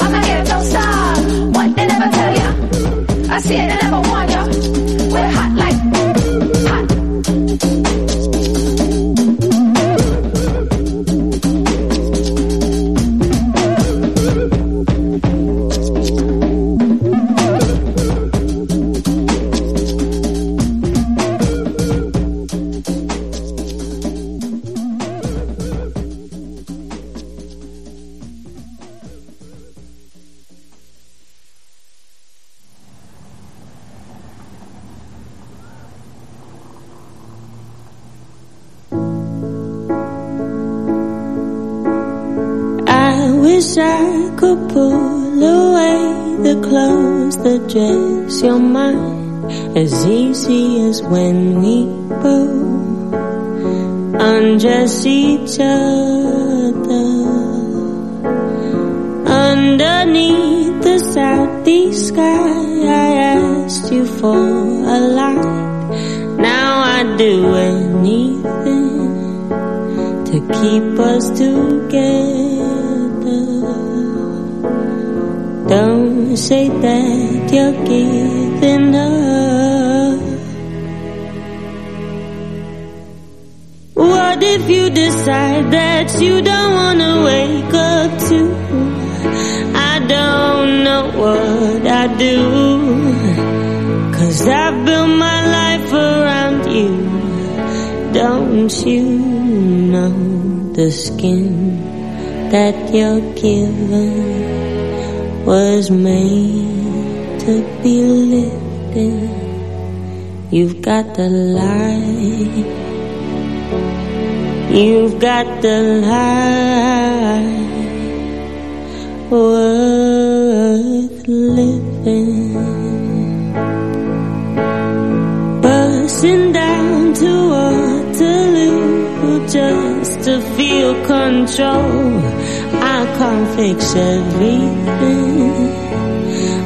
I'ma get it. Don't stop. What they never tell ya. I see it, They never want ya. Say that you're giving up. What if you decide that you don't wanna wake up to? I don't know what I do. Cause I built my life around you. Don't you know the skin that you're given was made to be lifted? You've got the light. You've got the light worth living. Bursting down to Waterloo just to feel control. Can't fix everything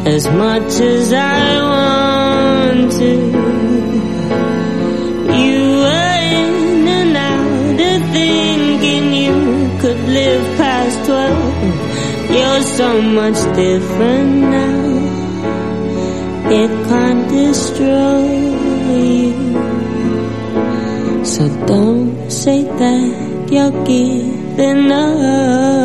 as much as I want to. You were in and out of thinking you could live past twelve. You're so much different now. It can't destroy you. So don't say that you're giving up.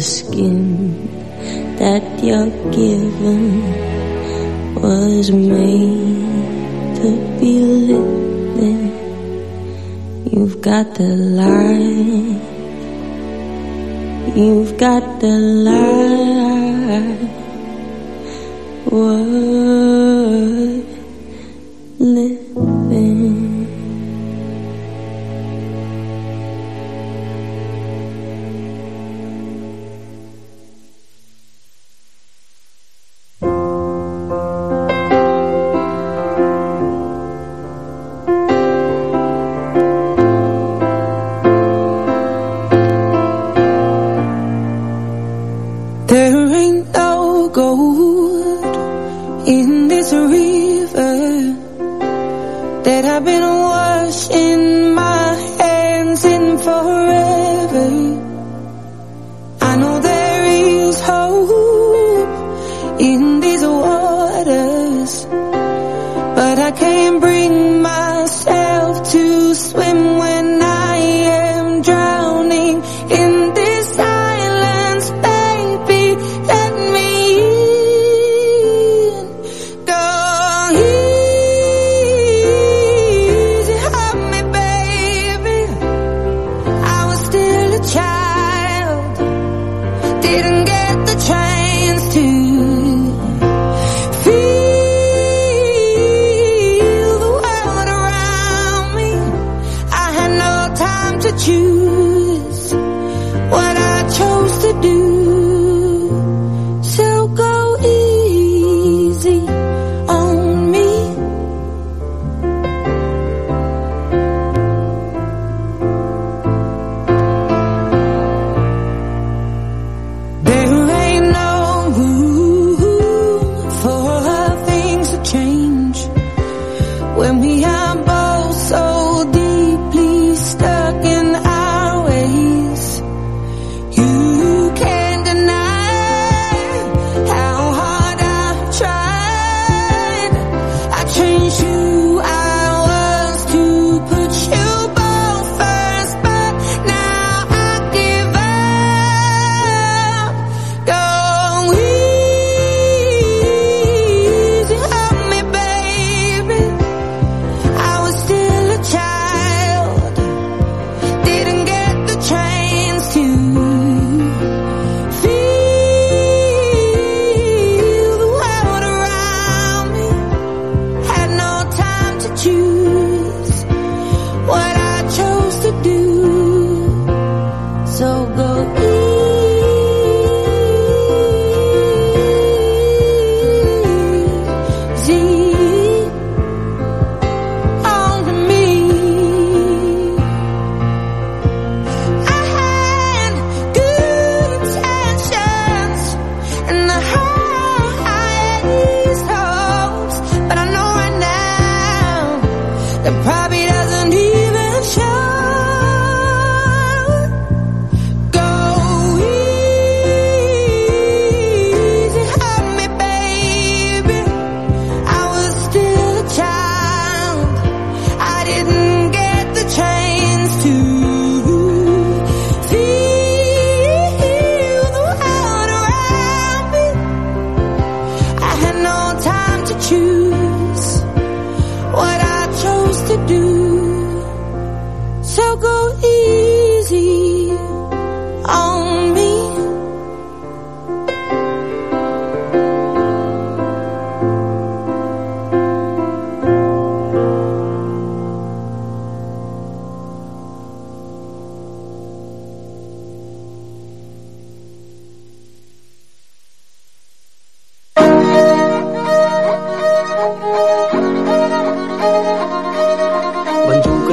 Skin that you're given was made to be lifted? You've got the light. You've got the light.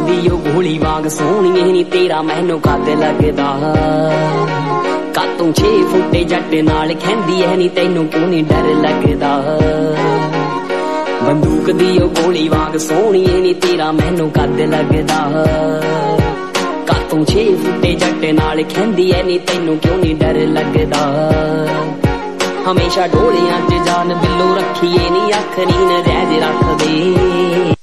ਬੰਦੂਕ ਦੀ ਉਹ ਗੋਲੀ ਵਾਂਗ ਸੋਹਣੀਏ ਨੀ ਤੇਰਾ ਮੈਨੂੰ ਕੱਦ ਲੱਗਦਾ। ਕਾਤੋਂ 6 ਫੁੱਟੇ ਜੱਟ ਨਾਲ ਖੈਂਦੀ ਐ ਨੀ ਤੈਨੂੰ ਕਿਉਂ ਨਹੀਂ ਡਰ ਲੱਗਦਾ। ਬੰਦੂਕ ਦੀ ਉਹ ਗੋਲੀ ਵਾਂਗ ਸੋਹਣੀਏ ਨੀ ਤੇਰਾ ਮੈਨੂੰ ਕੱਦ ਲੱਗਦਾ। ਕਾਤੋਂ 6 ਫੁੱਟੇ ਜੱਟ ਨਾਲ ਖੈਂਦੀ ਐ ਨੀ ਤੈਨੂੰ ਕਿਉਂ ਨਹੀਂ ਡਰ ਲੱਗਦਾ। ਹਮੇਸ਼ਾ ਢੋਲਿਆਂ 'ਚ ਜਾਨ ਬਿੱਲੋ ਰੱਖੀਏ, ਨੀ ਅੱਖ ਨੀਨ ਰਹਿਜ ਰੱਖਦੇ।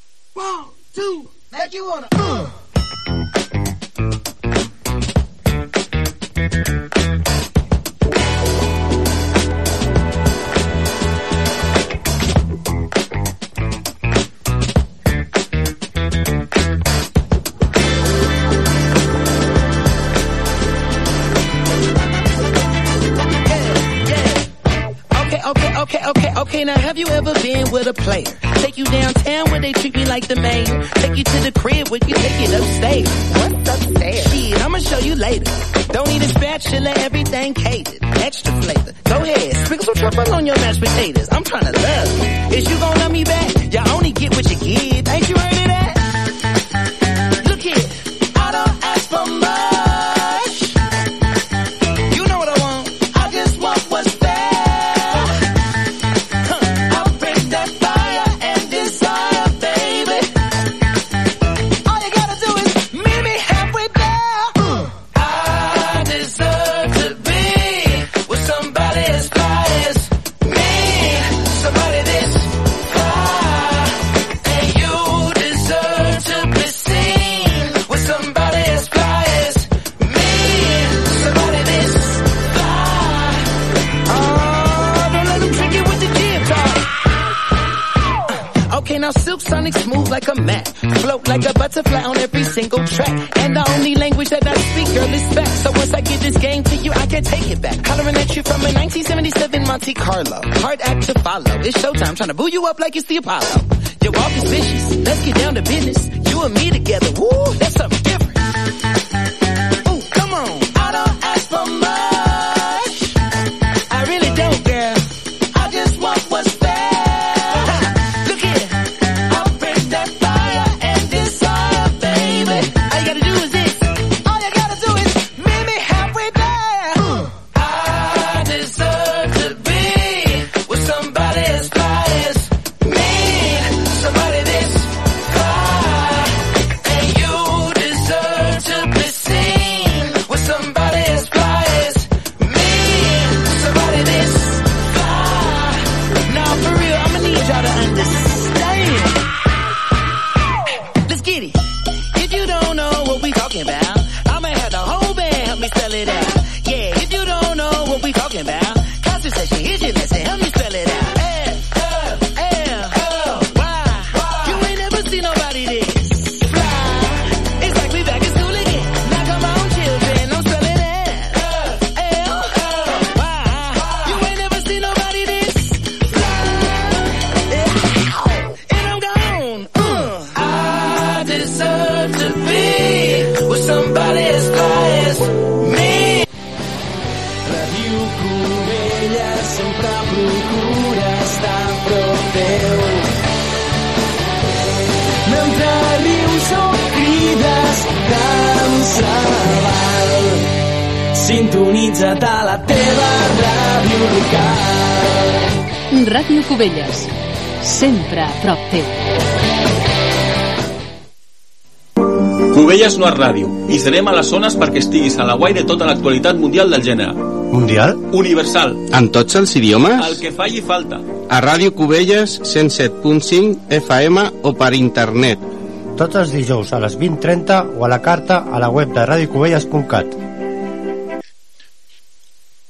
With a player? Take you downtown where they treat me like the mayor. Take you to the crib where you take it upstairs. What's upstairs? Shit, I'ma show you later. Don't need a spatula, everything catered. Extra flavor. Go ahead, sprinkle some truffle on your mashed potatoes. I'm trying to love. Is you gonna love me back? Y'all only get what you give. Ain't you heard of like a butterfly on every single track. And the only language that I speak, girl, is back. So once I give this game to you, I can't take it back. Hollering at you from a 1977 Monte Carlo. Hard act to follow. It's showtime, trying to boo you up like it's the Apollo. Your walk is vicious. Let's get down to business. You and me together. Woo, that's something Sintonitza't a la teva ràdio local. Ràdio Cubelles. Sempre a prop teu. Cubelles no és ràdio i serem a les zones perquè estiguis a la guai de tota l'actualitat mundial del gènere. Mundial? Universal. En tots els idiomes? El que falli falta. A Ràdio Cubelles 107.5 FM o per internet. Tots els dijous a les 20.30 o a la carta a la web de radiocubelles.cat.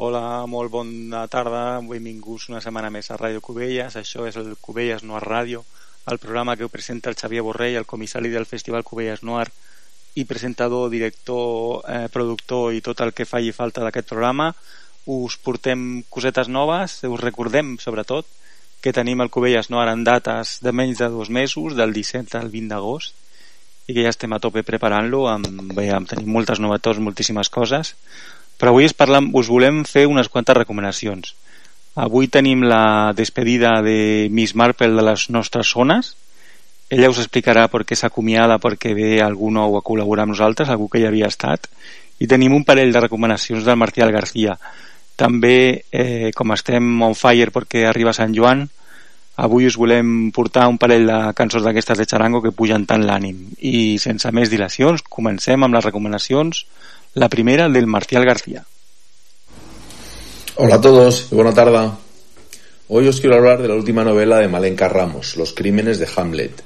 Hola, molt bona tarda, benvinguts una setmana més a Ràdio Cubelles, això és el Cubelles Noir Ràdio, el programa que presenta el Xavier Borrell, el comissari del Festival Cubelles Noir i presentador, director, eh, productor i tot el que faci falta d'aquest programa. Us portem cosetes noves, us recordem sobretot que tenim el Cubelles Noir en dates de menys de dos mesos, del 17 al 20 d'agost, i que ja estem a tope preparant-lo, amb, amb, tenim moltes novetats, moltíssimes coses, però avui parla, us volem fer unes quantes recomanacions. Avui tenim la despedida de Miss Marple de les nostres zones. Ella us explicarà per què s'acomiada, perquè ve algú nou a col·laborar amb nosaltres, algú que ja havia estat. I tenim un parell de recomanacions del Marcial García. També, eh, com estem on fire perquè arriba Sant Joan, avui us volem portar un parell de cançons d'aquestes de Charango que pugen tant l'ànim. I sense més dilacions, comencem amb les recomanacions la primera del Marcial García. Hola a todos buena tarde. Hoy os quiero hablar de la última novela de Malenka Ramos, Los crímenes de Hamlet.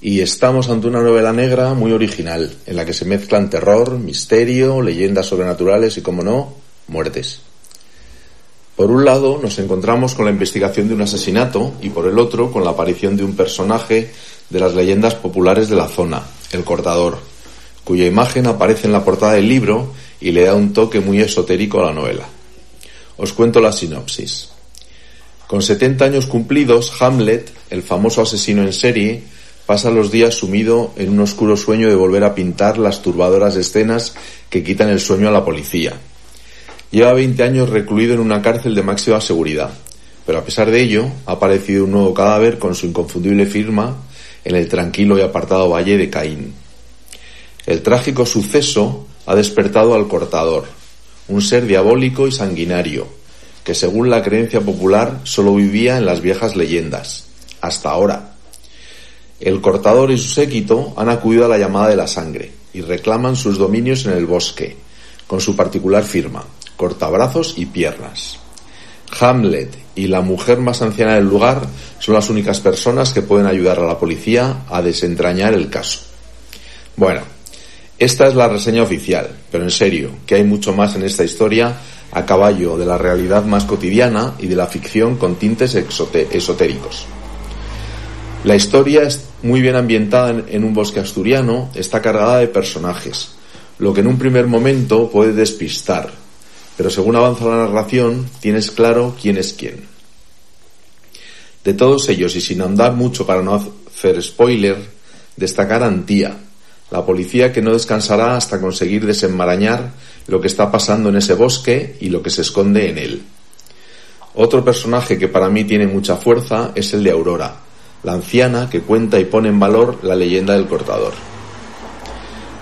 Y estamos ante una novela negra muy original, en la que se mezclan terror, misterio, leyendas sobrenaturales y, como no, muertes. Por un lado, nos encontramos con la investigación de un asesinato y por el otro, con la aparición de un personaje de las leyendas populares de la zona, el cortador, cuya imagen aparece en la portada del libro y le da un toque muy esotérico a la novela. Os cuento la sinopsis. Con 70 años cumplidos, Hamlet, el famoso asesino en serie, pasa los días sumido en un oscuro sueño de volver a pintar las turbadoras escenas que quitan el sueño a la policía. Lleva 20 años recluido en una cárcel de máxima seguridad, pero a pesar de ello, ha aparecido un nuevo cadáver con su inconfundible firma en el tranquilo y apartado valle de Caín. El trágico suceso ha despertado al cortador, un ser diabólico y sanguinario, que según la creencia popular solo vivía en las viejas leyendas, hasta ahora. El cortador y su séquito han acudido a la llamada de la sangre y reclaman sus dominios en el bosque, con su particular firma, cortabrazos y piernas. Hamlet y la mujer más anciana del lugar son las únicas personas que pueden ayudar a la policía a desentrañar el caso. Bueno, esta es la reseña oficial, pero en serio, que hay mucho más en esta historia a caballo de la realidad más cotidiana y de la ficción con tintes esotéricos. La historia es muy bien ambientada en, un bosque asturiano, está cargada de personajes, lo que en un primer momento puede despistar, pero según avanza la narración tienes claro quién es quién. De todos ellos, y sin andar mucho para no hacer spoiler, destacar Antía, la policía que no descansará hasta conseguir desenmarañar lo que está pasando en ese bosque y lo que se esconde en él. Otro personaje que para mí tiene mucha fuerza es el de Aurora, la anciana que cuenta y pone en valor la leyenda del cortador.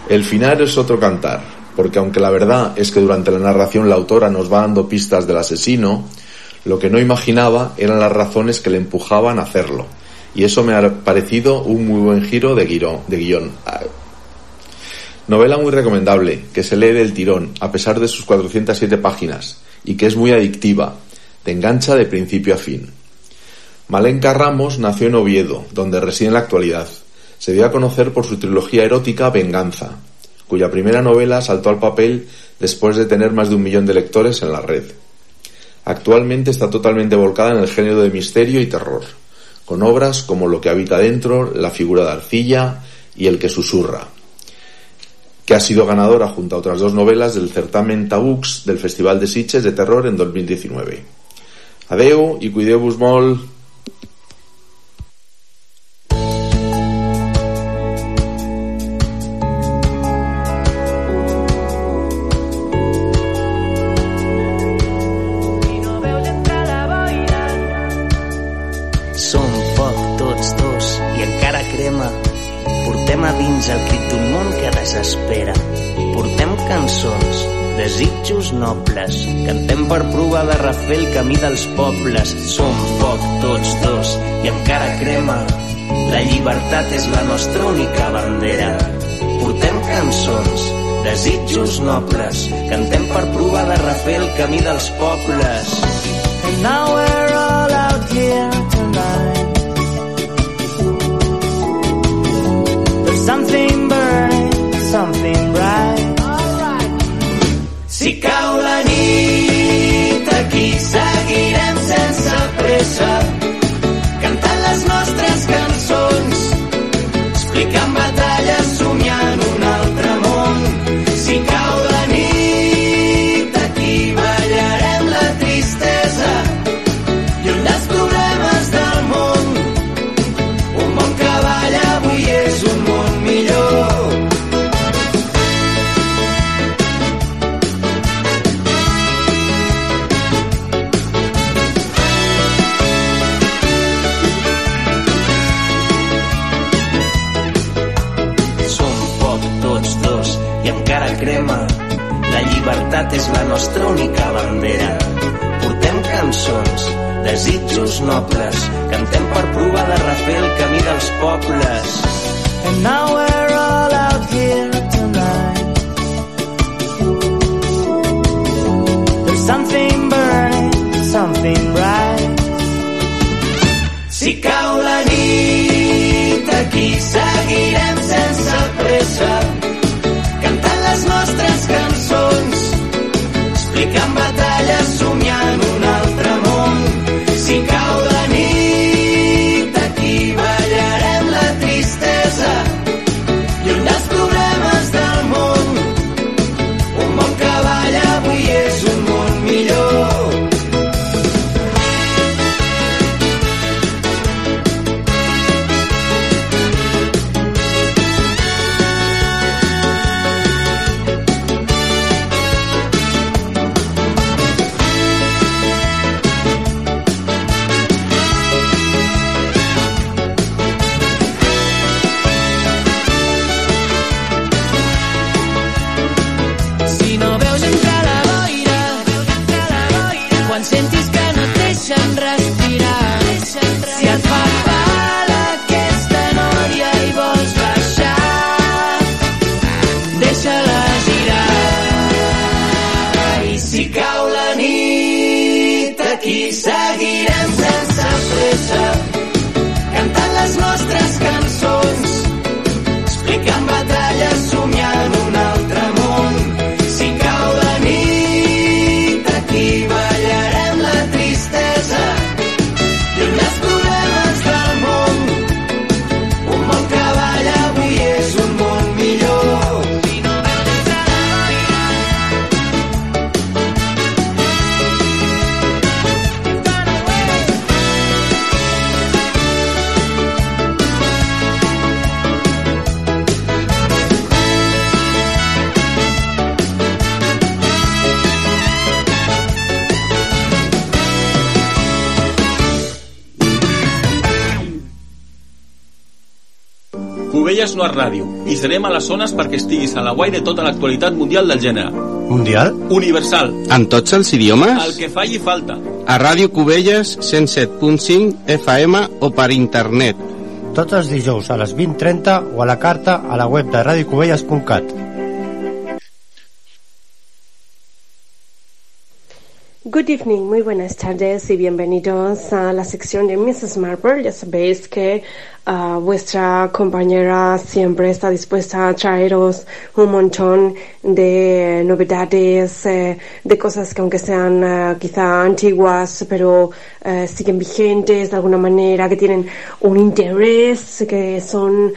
El final es otro cantar, porque aunque la verdad es que durante la narración la autora nos va dando pistas del asesino, lo que no imaginaba eran las razones que le empujaban a hacerlo, y eso me ha parecido un muy buen giro de. De guion. Novela muy recomendable, que se lee del tirón, a pesar de sus 407 páginas, y que es muy adictiva, te engancha de principio a fin. Malenka Ramos nació en Oviedo, donde reside en la actualidad. Se dio a conocer por su trilogía erótica Venganza, cuya primera novela saltó al papel después de tener más de un millón de lectores en la red. Actualmente está totalmente volcada en el género de misterio y terror, con obras como Lo que habita dentro, La figura de arcilla y El que susurra, que ha sido ganadora junto a otras dos novelas del certamen Tabux del Festival de Sitges de Terror en 2019. Adeu i cuideu-vos molt. Dels pobles. Som foc tots dos i encara crema. La llibertat és la nostra única bandera. Portem cançons, desitjos nobles. Cantem per provar de refer el camí dels pobles. And now we're all out here tonight. There's something burning, something bright. Si cau la nit aquí seguirem sense pressa llibertat és la nostra única bandera. Portem cançons, desitjos nobles. Cantem per provar de refer el camí dels pobles. And now we're all out here tonight. There's something burning, something bright. Si cau la nit aquí seguirem serem a les zones perquè estiguis a la guai de tota l'actualitat mundial del gènere. Mundial? Universal. En tots els idiomes? El que falli falta. A Ràdio Cubelles 107.5 FM o per internet. Tots els dijous a les 20.30 o a la carta a la web de radiocubelles.cat. Good evening, muy buenas tardes y bienvenidos a la sección de Mrs. Marple. Ya sabéis que ah, vuestra compañera siempre está dispuesta a traeros un montón de novedades, eh, de cosas que aunque sean eh, quizá antiguas, pero eh, siguen vigentes de alguna manera, que tienen un interés, que son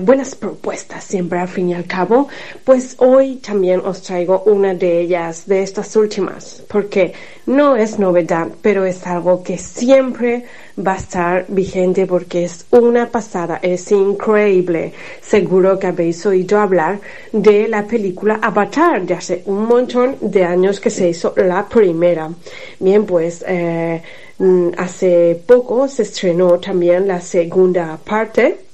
buenas propuestas siempre al fin y al cabo. Pues hoy también os traigo una de ellas, de estas últimas, porque no es novedad, pero es algo que siempre va a estar vigente porque es una pasada, es increíble. Seguro que habéis oído hablar de la película Avatar de hace un montón de años que se hizo la primera. Bien, pues eh, mm, hace poco se estrenó también la segunda parte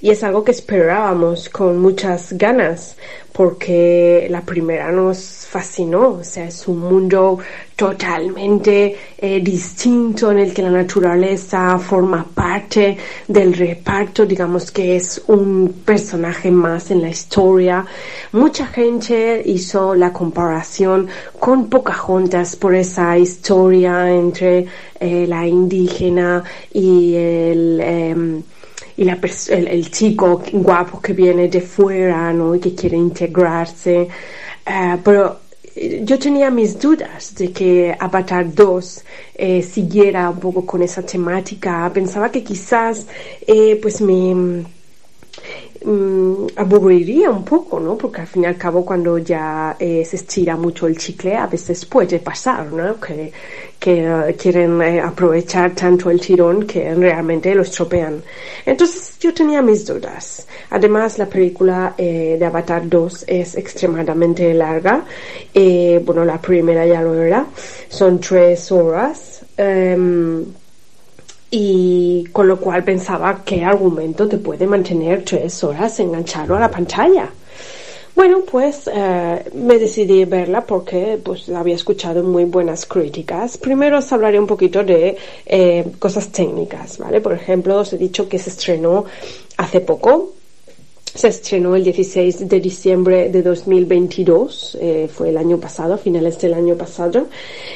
y es algo que esperábamos con muchas ganas porque la primera nos fascinó, o sea, es un mundo totalmente eh, distinto en el que la naturaleza forma parte del reparto, digamos que es un personaje más en la historia. Mucha gente hizo la comparación con Pocahontas por esa historia entre eh, la indígena y el... Em, y la el, el, chico guapo que viene de fuera, ¿no? Y que quiere integrarse. Uh, pero eh, yo tenía mis dudas de que Avatar 2 eh, siguiera un poco con esa temática. Pensaba que quizás, eh, pues me Mm, aburriría un poco, ¿no? Porque al fin y al cabo cuando ya eh, se estira mucho el chicle a veces puede pasar, ¿no? Que, eh, quieren eh, aprovechar tanto el tirón que realmente lo estropean. Entonces yo tenía mis dudas. Además la película de Avatar 2 es extremadamente larga. bueno, la primera ya lo era. Son tres horas. Em, y con lo cual pensaba qué argumento te puede mantener tres horas enganchado a la pantalla. Bueno, pues eh, me decidí verla porque pues había escuchado muy buenas críticas. Primero os hablaré un poquito de eh, cosas técnicas, ¿vale? Por ejemplo, os he dicho que se estrenó hace poco. Se estrenó el 16 de diciembre de 2022, eh, fue el año pasado, finales del año pasado.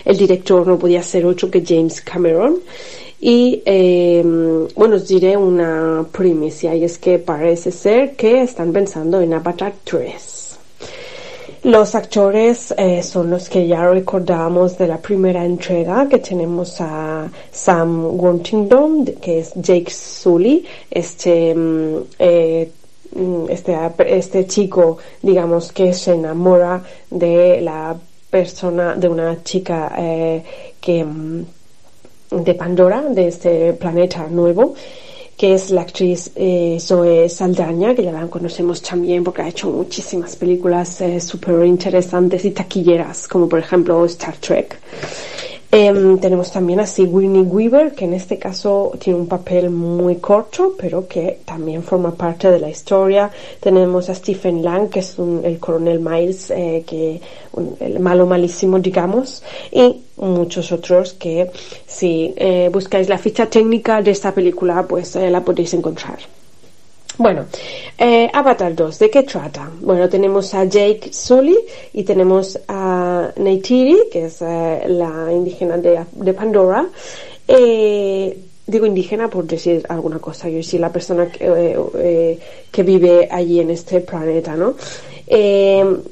El director no podía ser otro que James Cameron. Y em, bueno, os diré una primicia y es que parece ser que están pensando en Avatar 3. Los actores eh, son los que ya recordamos de la primera entrega, que tenemos a Sam Worthington, que es Jake Sully, este, mm, eh, mm, este, este chico, digamos, que se enamora de la persona, de una chica eh, que mm, de Pandora, de este planeta nuevo, que es la actriz eh, Zoe Saldaña, que ya la conocemos también porque ha hecho muchísimas películas eh, súper interesantes y taquilleras, como por ejemplo Star Trek. Em, tenemos también a Sigourney Weaver, que en este caso tiene un papel muy corto, pero que también forma parte de la historia. Tenemos a Stephen Lang, que es el coronel Miles, eh, que el malo malísimo, digamos, y muchos otros que si eh, buscáis la ficha técnica de esta película, pues eh, la podéis encontrar. Bueno, eh, Avatar 2, ¿de qué trata? Bueno, tenemos a Jake Sully y tenemos a Neytiri, que es eh, la indígena de, Pandora. Eh, digo indígena por decir alguna cosa, yo soy la persona que, que vive allí en este planeta, ¿no?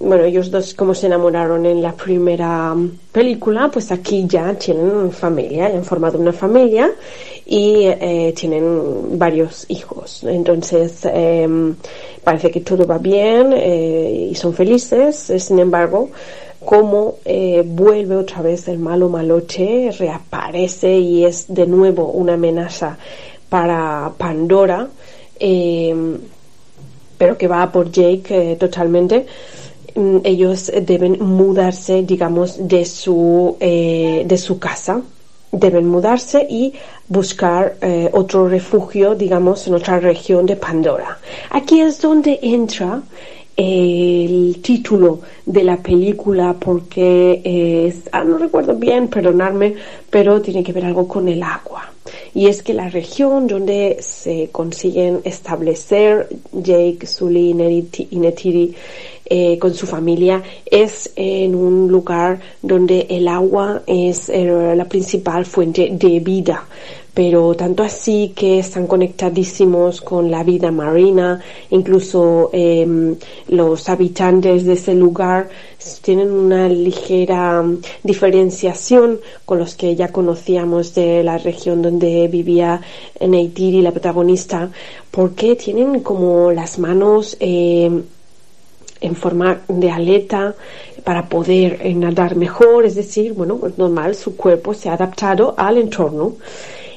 bueno, ellos dos como se enamoraron en la primera película, pues aquí ya tienen familia, han formado una familia y eh, tienen varios hijos. Entonces, em, parece que todo va bien eh, y son felices. Sin embargo, como eh, vuelve otra vez el malo maloche, reaparece y es de nuevo una amenaza para Pandora, em, pero que va por Jake totalmente mm, ellos deben mudarse, digamos, de su, de su casa deben mudarse y buscar eh, otro refugio, digamos, en otra región de Pandora. Aquí es donde entra el título de la película porque es, ah, no recuerdo bien, perdonadme, pero tiene que ver algo con el agua. Y es que la región donde se consiguen establecer Jake, Sully y Netiri eh, con su familia es en un lugar donde el agua es eh, la principal fuente de vida. Pero tanto así que están conectadísimos con la vida marina, incluso em, los habitantes de ese lugar tienen una ligera diferenciación con los que ya conocíamos de la región donde vivía Neytiri, la protagonista, porque tienen como las manos em, en forma de aleta para poder eh, nadar mejor, es decir, bueno, pues normal, su cuerpo se ha adaptado al entorno.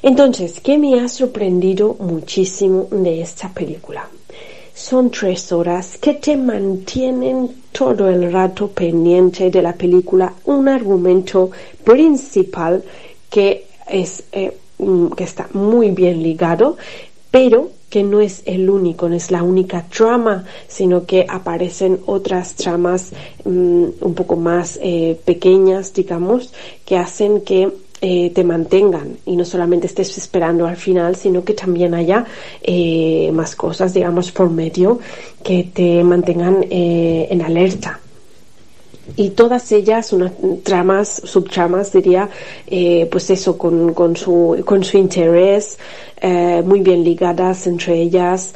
Entonces, ¿qué me ha sorprendido muchísimo de esta película? Son tres horas que te mantienen todo el rato pendiente de la película, un argumento principal que es eh, mm, que está muy bien ligado, pero que no es el único, no es la única trama, sino que aparecen otras tramas mm, un poco más eh, pequeñas, digamos, que hacen que eh, te mantengan y no solamente estés esperando al final, sino que también haya eh, más cosas, digamos, por medio que te mantengan eh, en alerta. Y todas ellas, unas tramas, subtramas, diría, pues eso, con, con, su, con su interés, muy bien ligadas entre ellas.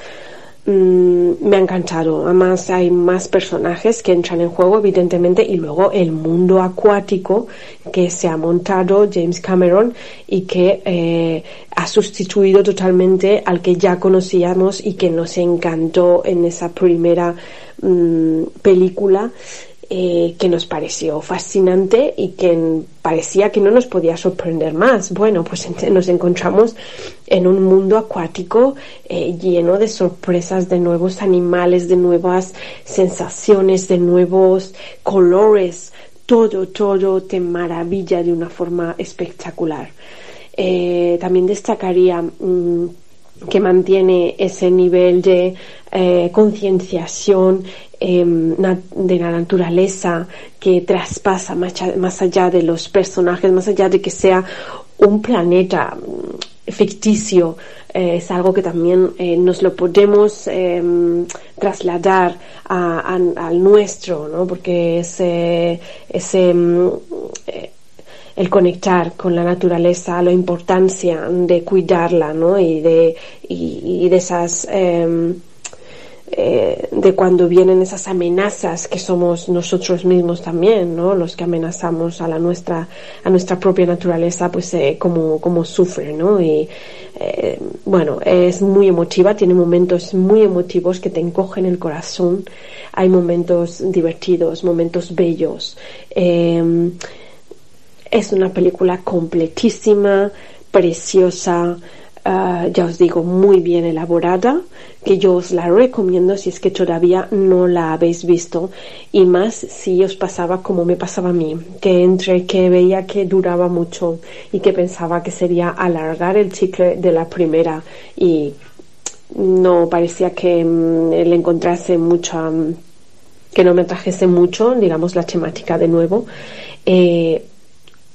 Mm, me ha encantado. Además hay más personajes que entran en juego, evidentemente, y luego el mundo acuático que se ha montado James Cameron y que eh, ha sustituido totalmente al que ya conocíamos y que nos encantó en esa primera mm, película eh, que nos pareció fascinante y que parecía que no nos podía sorprender más. Bueno, pues (laughs) nos encontramos en un mundo acuático eh, lleno de sorpresas, de nuevos animales, de nuevas sensaciones, de nuevos colores. Todo, todo te maravilla de una forma espectacular. Eh, también destacaría mm, que mantiene ese nivel de concienciación Em, de la naturaleza que traspasa más, allá de los personajes, más allá de que sea un planeta mm, ficticio, eh, es algo que también eh, nos lo podemos em, trasladar al nuestro, ¿no? porque ese, ese mm, eh, el conectar con la naturaleza, la importancia de cuidarla, ¿no? Y de, y, de esas em, eh, de cuando vienen esas amenazas que somos nosotros mismos también, ¿no? Los que amenazamos a la nuestra, a nuestra propia naturaleza, pues eh, como, como sufre, ¿no? Y eh, bueno, es muy emotiva, tiene momentos muy emotivos que te encogen el corazón, hay momentos divertidos, momentos bellos. Em, es una película completísima, preciosa, Ah, ya os digo, muy bien elaborada, que yo os la recomiendo si es que todavía no la habéis visto, y más si os pasaba como me pasaba a mí, que entre que veía que duraba mucho y que pensaba que sería alargar el chicle de la primera y no parecía que mm, le encontrase mucha, mm, que no me trajese mucho, digamos, la temática de nuevo. Eh,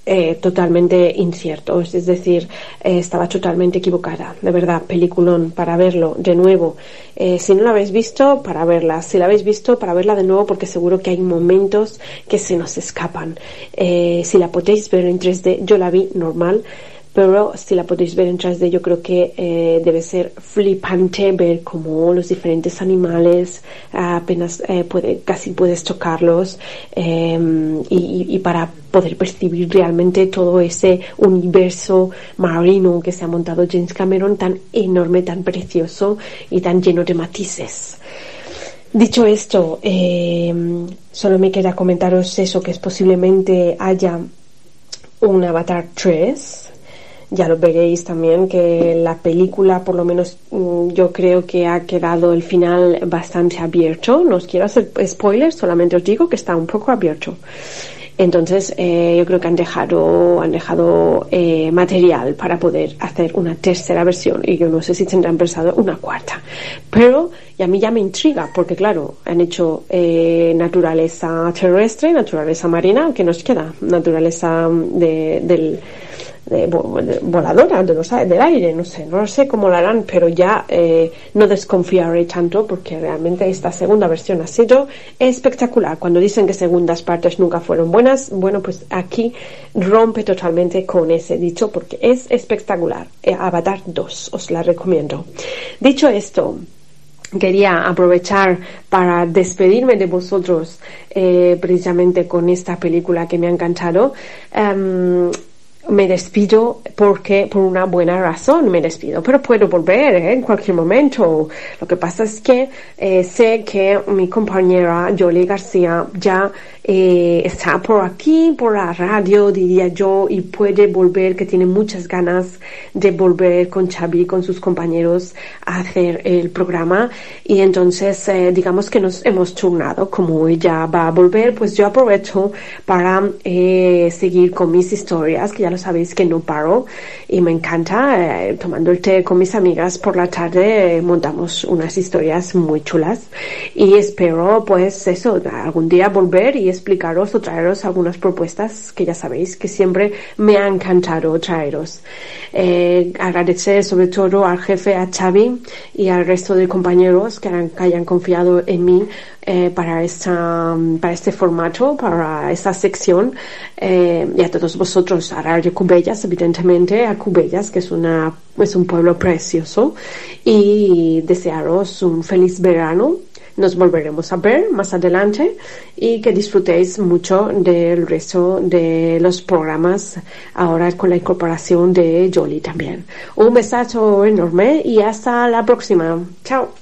eh, totalmente incierto, es decir, eh, estaba totalmente equivocada, de verdad, peliculón para verlo de nuevo. Eh, si no la habéis visto, para verla, si la habéis visto, para verla de nuevo, porque seguro que hay momentos que se nos escapan. si la podéis ver en 3D, yo la vi normal, pero si la podéis ver en 3D yo creo que eh, debe ser flipante ver cómo los diferentes animales apenas eh, puede, casi puedes tocarlos em, y, para poder percibir realmente todo ese universo marino que se ha montado James Cameron tan enorme, tan precioso y tan lleno de matices. Dicho esto, em, solo me queda comentaros eso, que es posiblemente haya un Avatar 3, ya lo veréis también que la película, por lo menos mm, yo creo que ha quedado el final bastante abierto. No os quiero hacer spoilers, solamente os digo que está un poco abierto. Entonces, eh, yo creo que han dejado, han dejado eh, material para poder hacer una tercera versión y yo no sé si tendrán pensado una cuarta. Pero y a mí ya me intriga porque, claro, han hecho eh, naturaleza terrestre, naturaleza marina, que nos queda naturaleza mm, de, del de, voladora de los, del aire, no sé, no sé cómo lo harán, pero ya eh, no desconfiaré tanto porque realmente esta segunda versión ha sido espectacular. Cuando dicen que segundas partes nunca fueron buenas, bueno, pues aquí rompe totalmente con ese dicho porque es espectacular. Eh, Avatar 2, os la recomiendo. Dicho esto, quería aprovechar para despedirme de vosotros eh, precisamente con esta película que me ha encantado. Em, me despido porque por una buena razón me despido, pero puedo volver ¿eh? en cualquier momento. Lo que pasa es que eh, sé que mi compañera Jolie García ya eh, está por aquí, por la radio, diría yo, y puede volver, que tiene muchas ganas de volver con Xavi, con sus compañeros, a hacer el programa. Y entonces, eh, digamos que nos hemos turnado. Como ella va a volver, pues yo aprovecho para eh, seguir con mis historias, que ya lo sabéis que no paro y me encanta. Eh, tomando el té con mis amigas por la tarde eh, montamos unas historias muy chulas y espero pues eso, algún día volver y explicaros o traeros algunas propuestas que ya sabéis que siempre me ha encantado traeros. Eh, agradecer sobre todo al jefe, a Xavi y al resto de compañeros que, que hayan confiado en mí eh, para, esta, para este formato, para esta sección, eh, y a todos vosotros, a Radio Cubellas, evidentemente, a Cubellas, que es, una, es un pueblo precioso, y desearos un feliz verano. Nos volveremos a ver más adelante y que disfrutéis mucho del resto de los programas ahora con la incorporación de Jolly también. Un besazo enorme y hasta la próxima. Chao.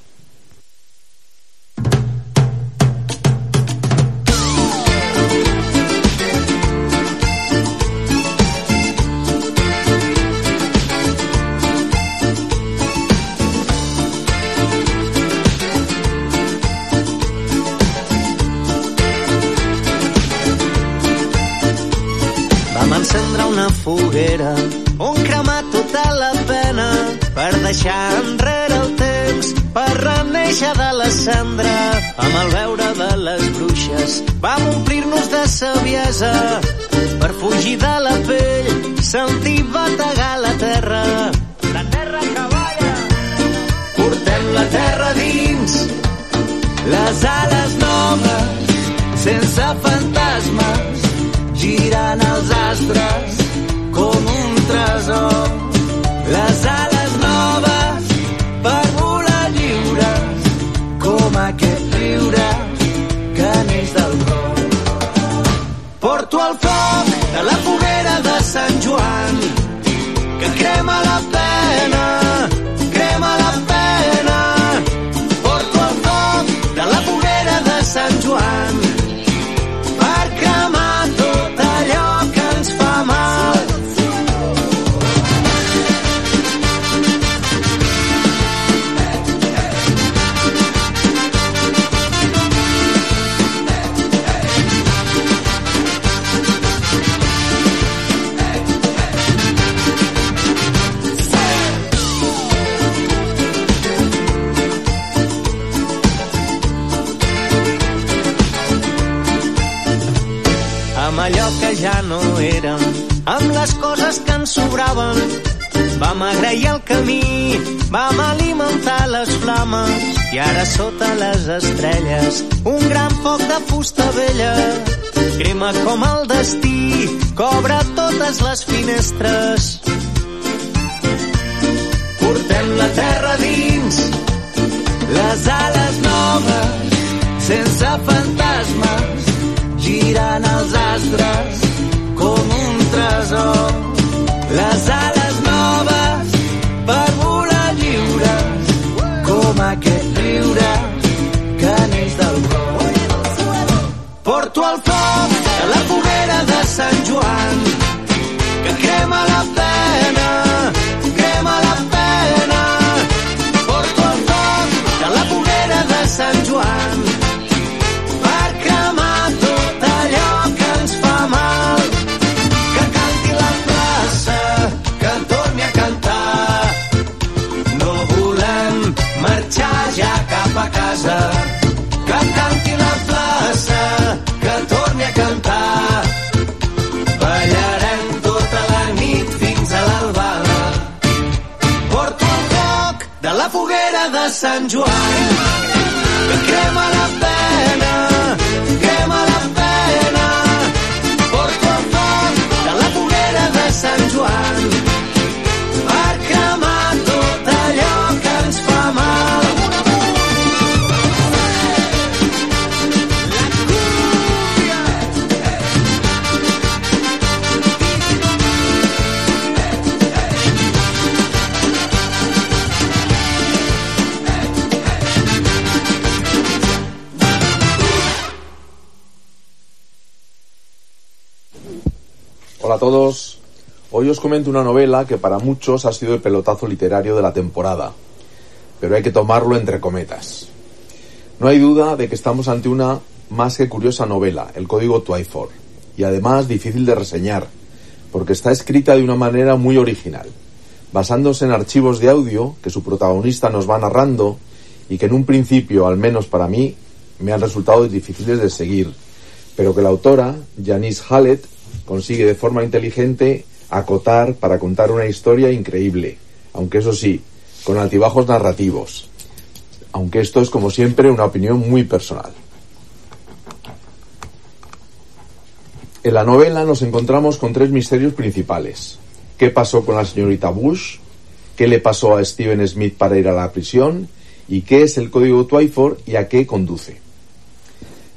Reneixer de la cendra. Amb el veure de les bruixes vam omplir-nos de saviesa, per fugir de la pell, sentir bategar la terra. La terra que balla! Portem la terra dins, les ales noves, sense fantasmes, girant els astres com un tresor. Les ales neix del cor. Porto el foc de la foguera de Sant Joan que crema la pena, érem, amb les coses que ens sobraven. Vam agrair el camí, vam alimentar les flames i ara sota les estrelles un gran foc de fusta vella crema com el destí, cobra totes les finestres. Portem la terra dins, les ales noves, sense fantasmes, girant els astres tresor. Les ales noves per volar lliures com aquest riure que neix del cor. Porto el casa. Que canti la plaça, que torni a cantar. Ballarem tota la nit fins a l'albada. Porto el foc de la foguera de Sant Joan que crema la pena, crema la pena. Porto el foc de la foguera de Sant Joan todos. Hoy os comento una novela que para muchos ha sido el pelotazo literario de la temporada, pero hay que tomarlo entre cometas. No hay duda de que estamos ante una más que curiosa novela, El Código Twyford, y además difícil de reseñar, porque está escrita de una manera muy original, basándose en archivos de audio que su protagonista nos va narrando y que en un principio, al menos para mí, me han resultado difíciles de seguir, pero que la autora, Janice Hallett, consigue de forma inteligente acotar para contar una historia increíble, aunque eso sí, con altibajos narrativos, aunque esto es como siempre una opinión muy personal. En la novela nos encontramos con tres misterios principales. ¿Qué pasó con la señorita Bush? ¿Qué le pasó a Steven Smith para ir a la prisión? ¿Y qué es el código Twyford y a qué conduce?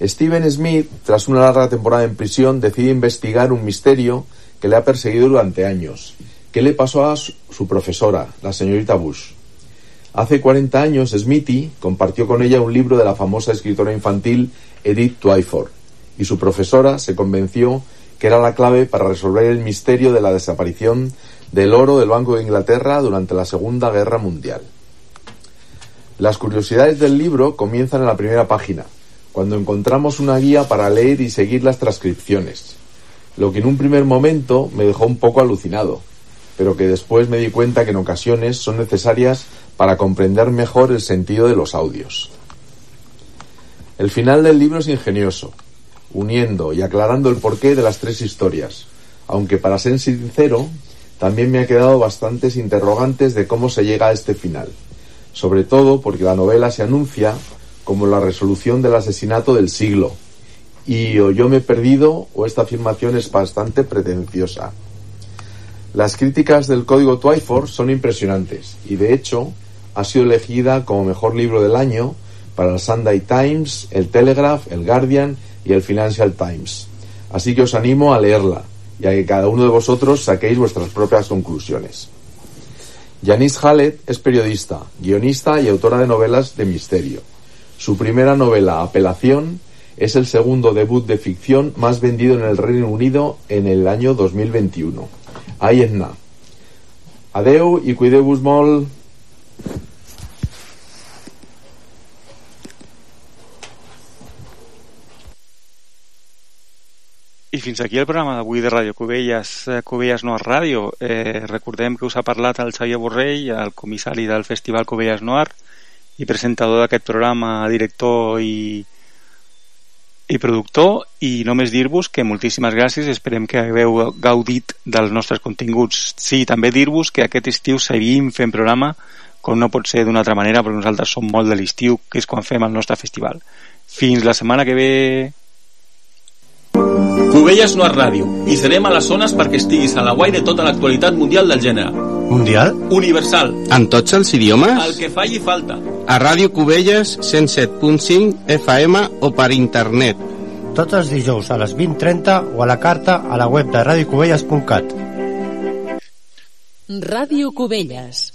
Steven Smith, tras una larga temporada en prisión, decide investigar un misterio que le ha perseguido durante años. ¿Qué le pasó a su profesora, la señorita Bush? Hace 40 años, Smithy compartió con ella un libro de la famosa escritora infantil Edith Twyford y su profesora se convenció que era la clave para resolver el misterio de la desaparición del oro del Banco de Inglaterra durante la Segunda Guerra Mundial. Las curiosidades del libro comienzan en la primera página, cuando encontramos una guía para leer y seguir las transcripciones, lo que en un primer momento me dejó un poco alucinado, pero que después me di cuenta que en ocasiones son necesarias para comprender mejor el sentido de los audios. El final del libro es ingenioso, uniendo y aclarando el porqué de las tres historias, aunque para ser sincero, también me ha quedado bastantes interrogantes de cómo se llega a este final, sobre todo porque la novela se anuncia como la resolución del asesinato del siglo, y o yo me he perdido o esta afirmación es bastante pretenciosa. Las críticas del código Twyford son impresionantes y de hecho ha sido elegida como mejor libro del año para el Sunday Times, el Telegraph, el Guardian y el Financial Times. Así que os animo a leerla y a que cada uno de vosotros saquéis vuestras propias conclusiones. Janice Hallett es periodista, guionista y autora de novelas de misterio. Su primera novela, Apelación, es el segundo debut de ficción más vendido en el Reino Unido en el año 2021. Ahí es nada. Adeu y cuideu molt. I fins aquí el programa d'avui de Ràdio Cubelles, eh, Cubelles Noir Ràdio. Eh, recordem que us ha parlat el Xavier Borrell, el comissari del Festival Cubelles Noir i presentador d'aquest programa, director i, i productor i només dir-vos que moltíssimes gràcies. Esperem que hagueu gaudit dels nostres continguts. Sí, també dir-vos que aquest estiu seguim fent programa com no pot ser d'una altra manera perquè nosaltres som molt de l'estiu que és quan fem el nostre festival. Fins la setmana que ve Cubelles no és ràdio i serem a les zones perquè estiguis a la guai de tota l'actualitat mundial del gènere. Mundial? Universal. En tots els idiomes? El que falli falta. A Ràdio Cubelles 107.5 FM o per internet. Tots els dijous a les 20.30 o a la carta a la web de radiocubelles.cat. Ràdio Cubelles.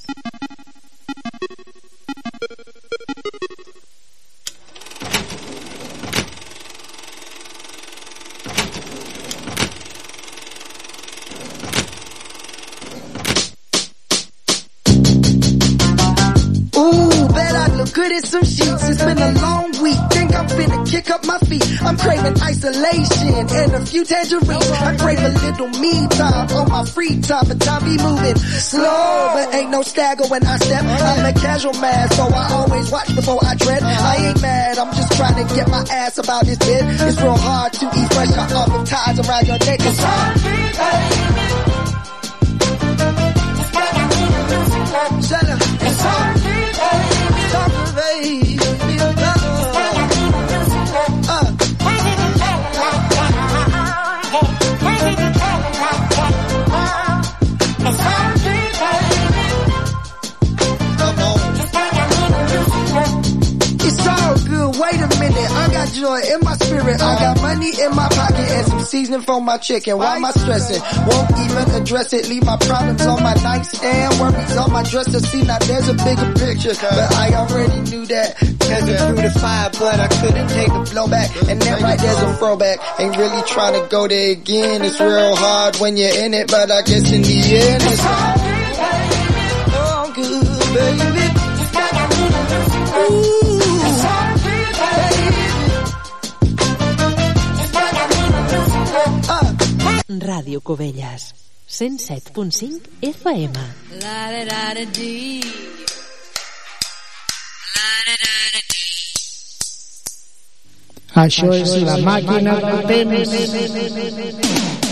Good in some sheets. It's been a long week. Think I'm finna kick up my feet. I'm craving isolation and a few tangerines. I crave a little me time on my free time, but time be moving slow. But ain't no stagger when I step. I'm a casual man, so I always watch before I tread. I ain't mad, I'm just trying to get my ass about this bed. It's real hard to eat fresh out off of ties around your neck. It's Shut up. Joy in my spirit. I got money in my pocket and some seasoning for my chicken. Why am I stressing? Won't even address it. Leave my problems on my nightstand. Worries on my dresser. See now there's a bigger picture. But I already knew that. Cause it through the fire, but I couldn't take the blowback. And then right there's a throwback. Ain't really trying to go there again. It's real hard when you're in it, but I guess in the end it's all good, baby. Ràdio Cubelles, 107.5 FM. La dee. Això és la màquina del temps.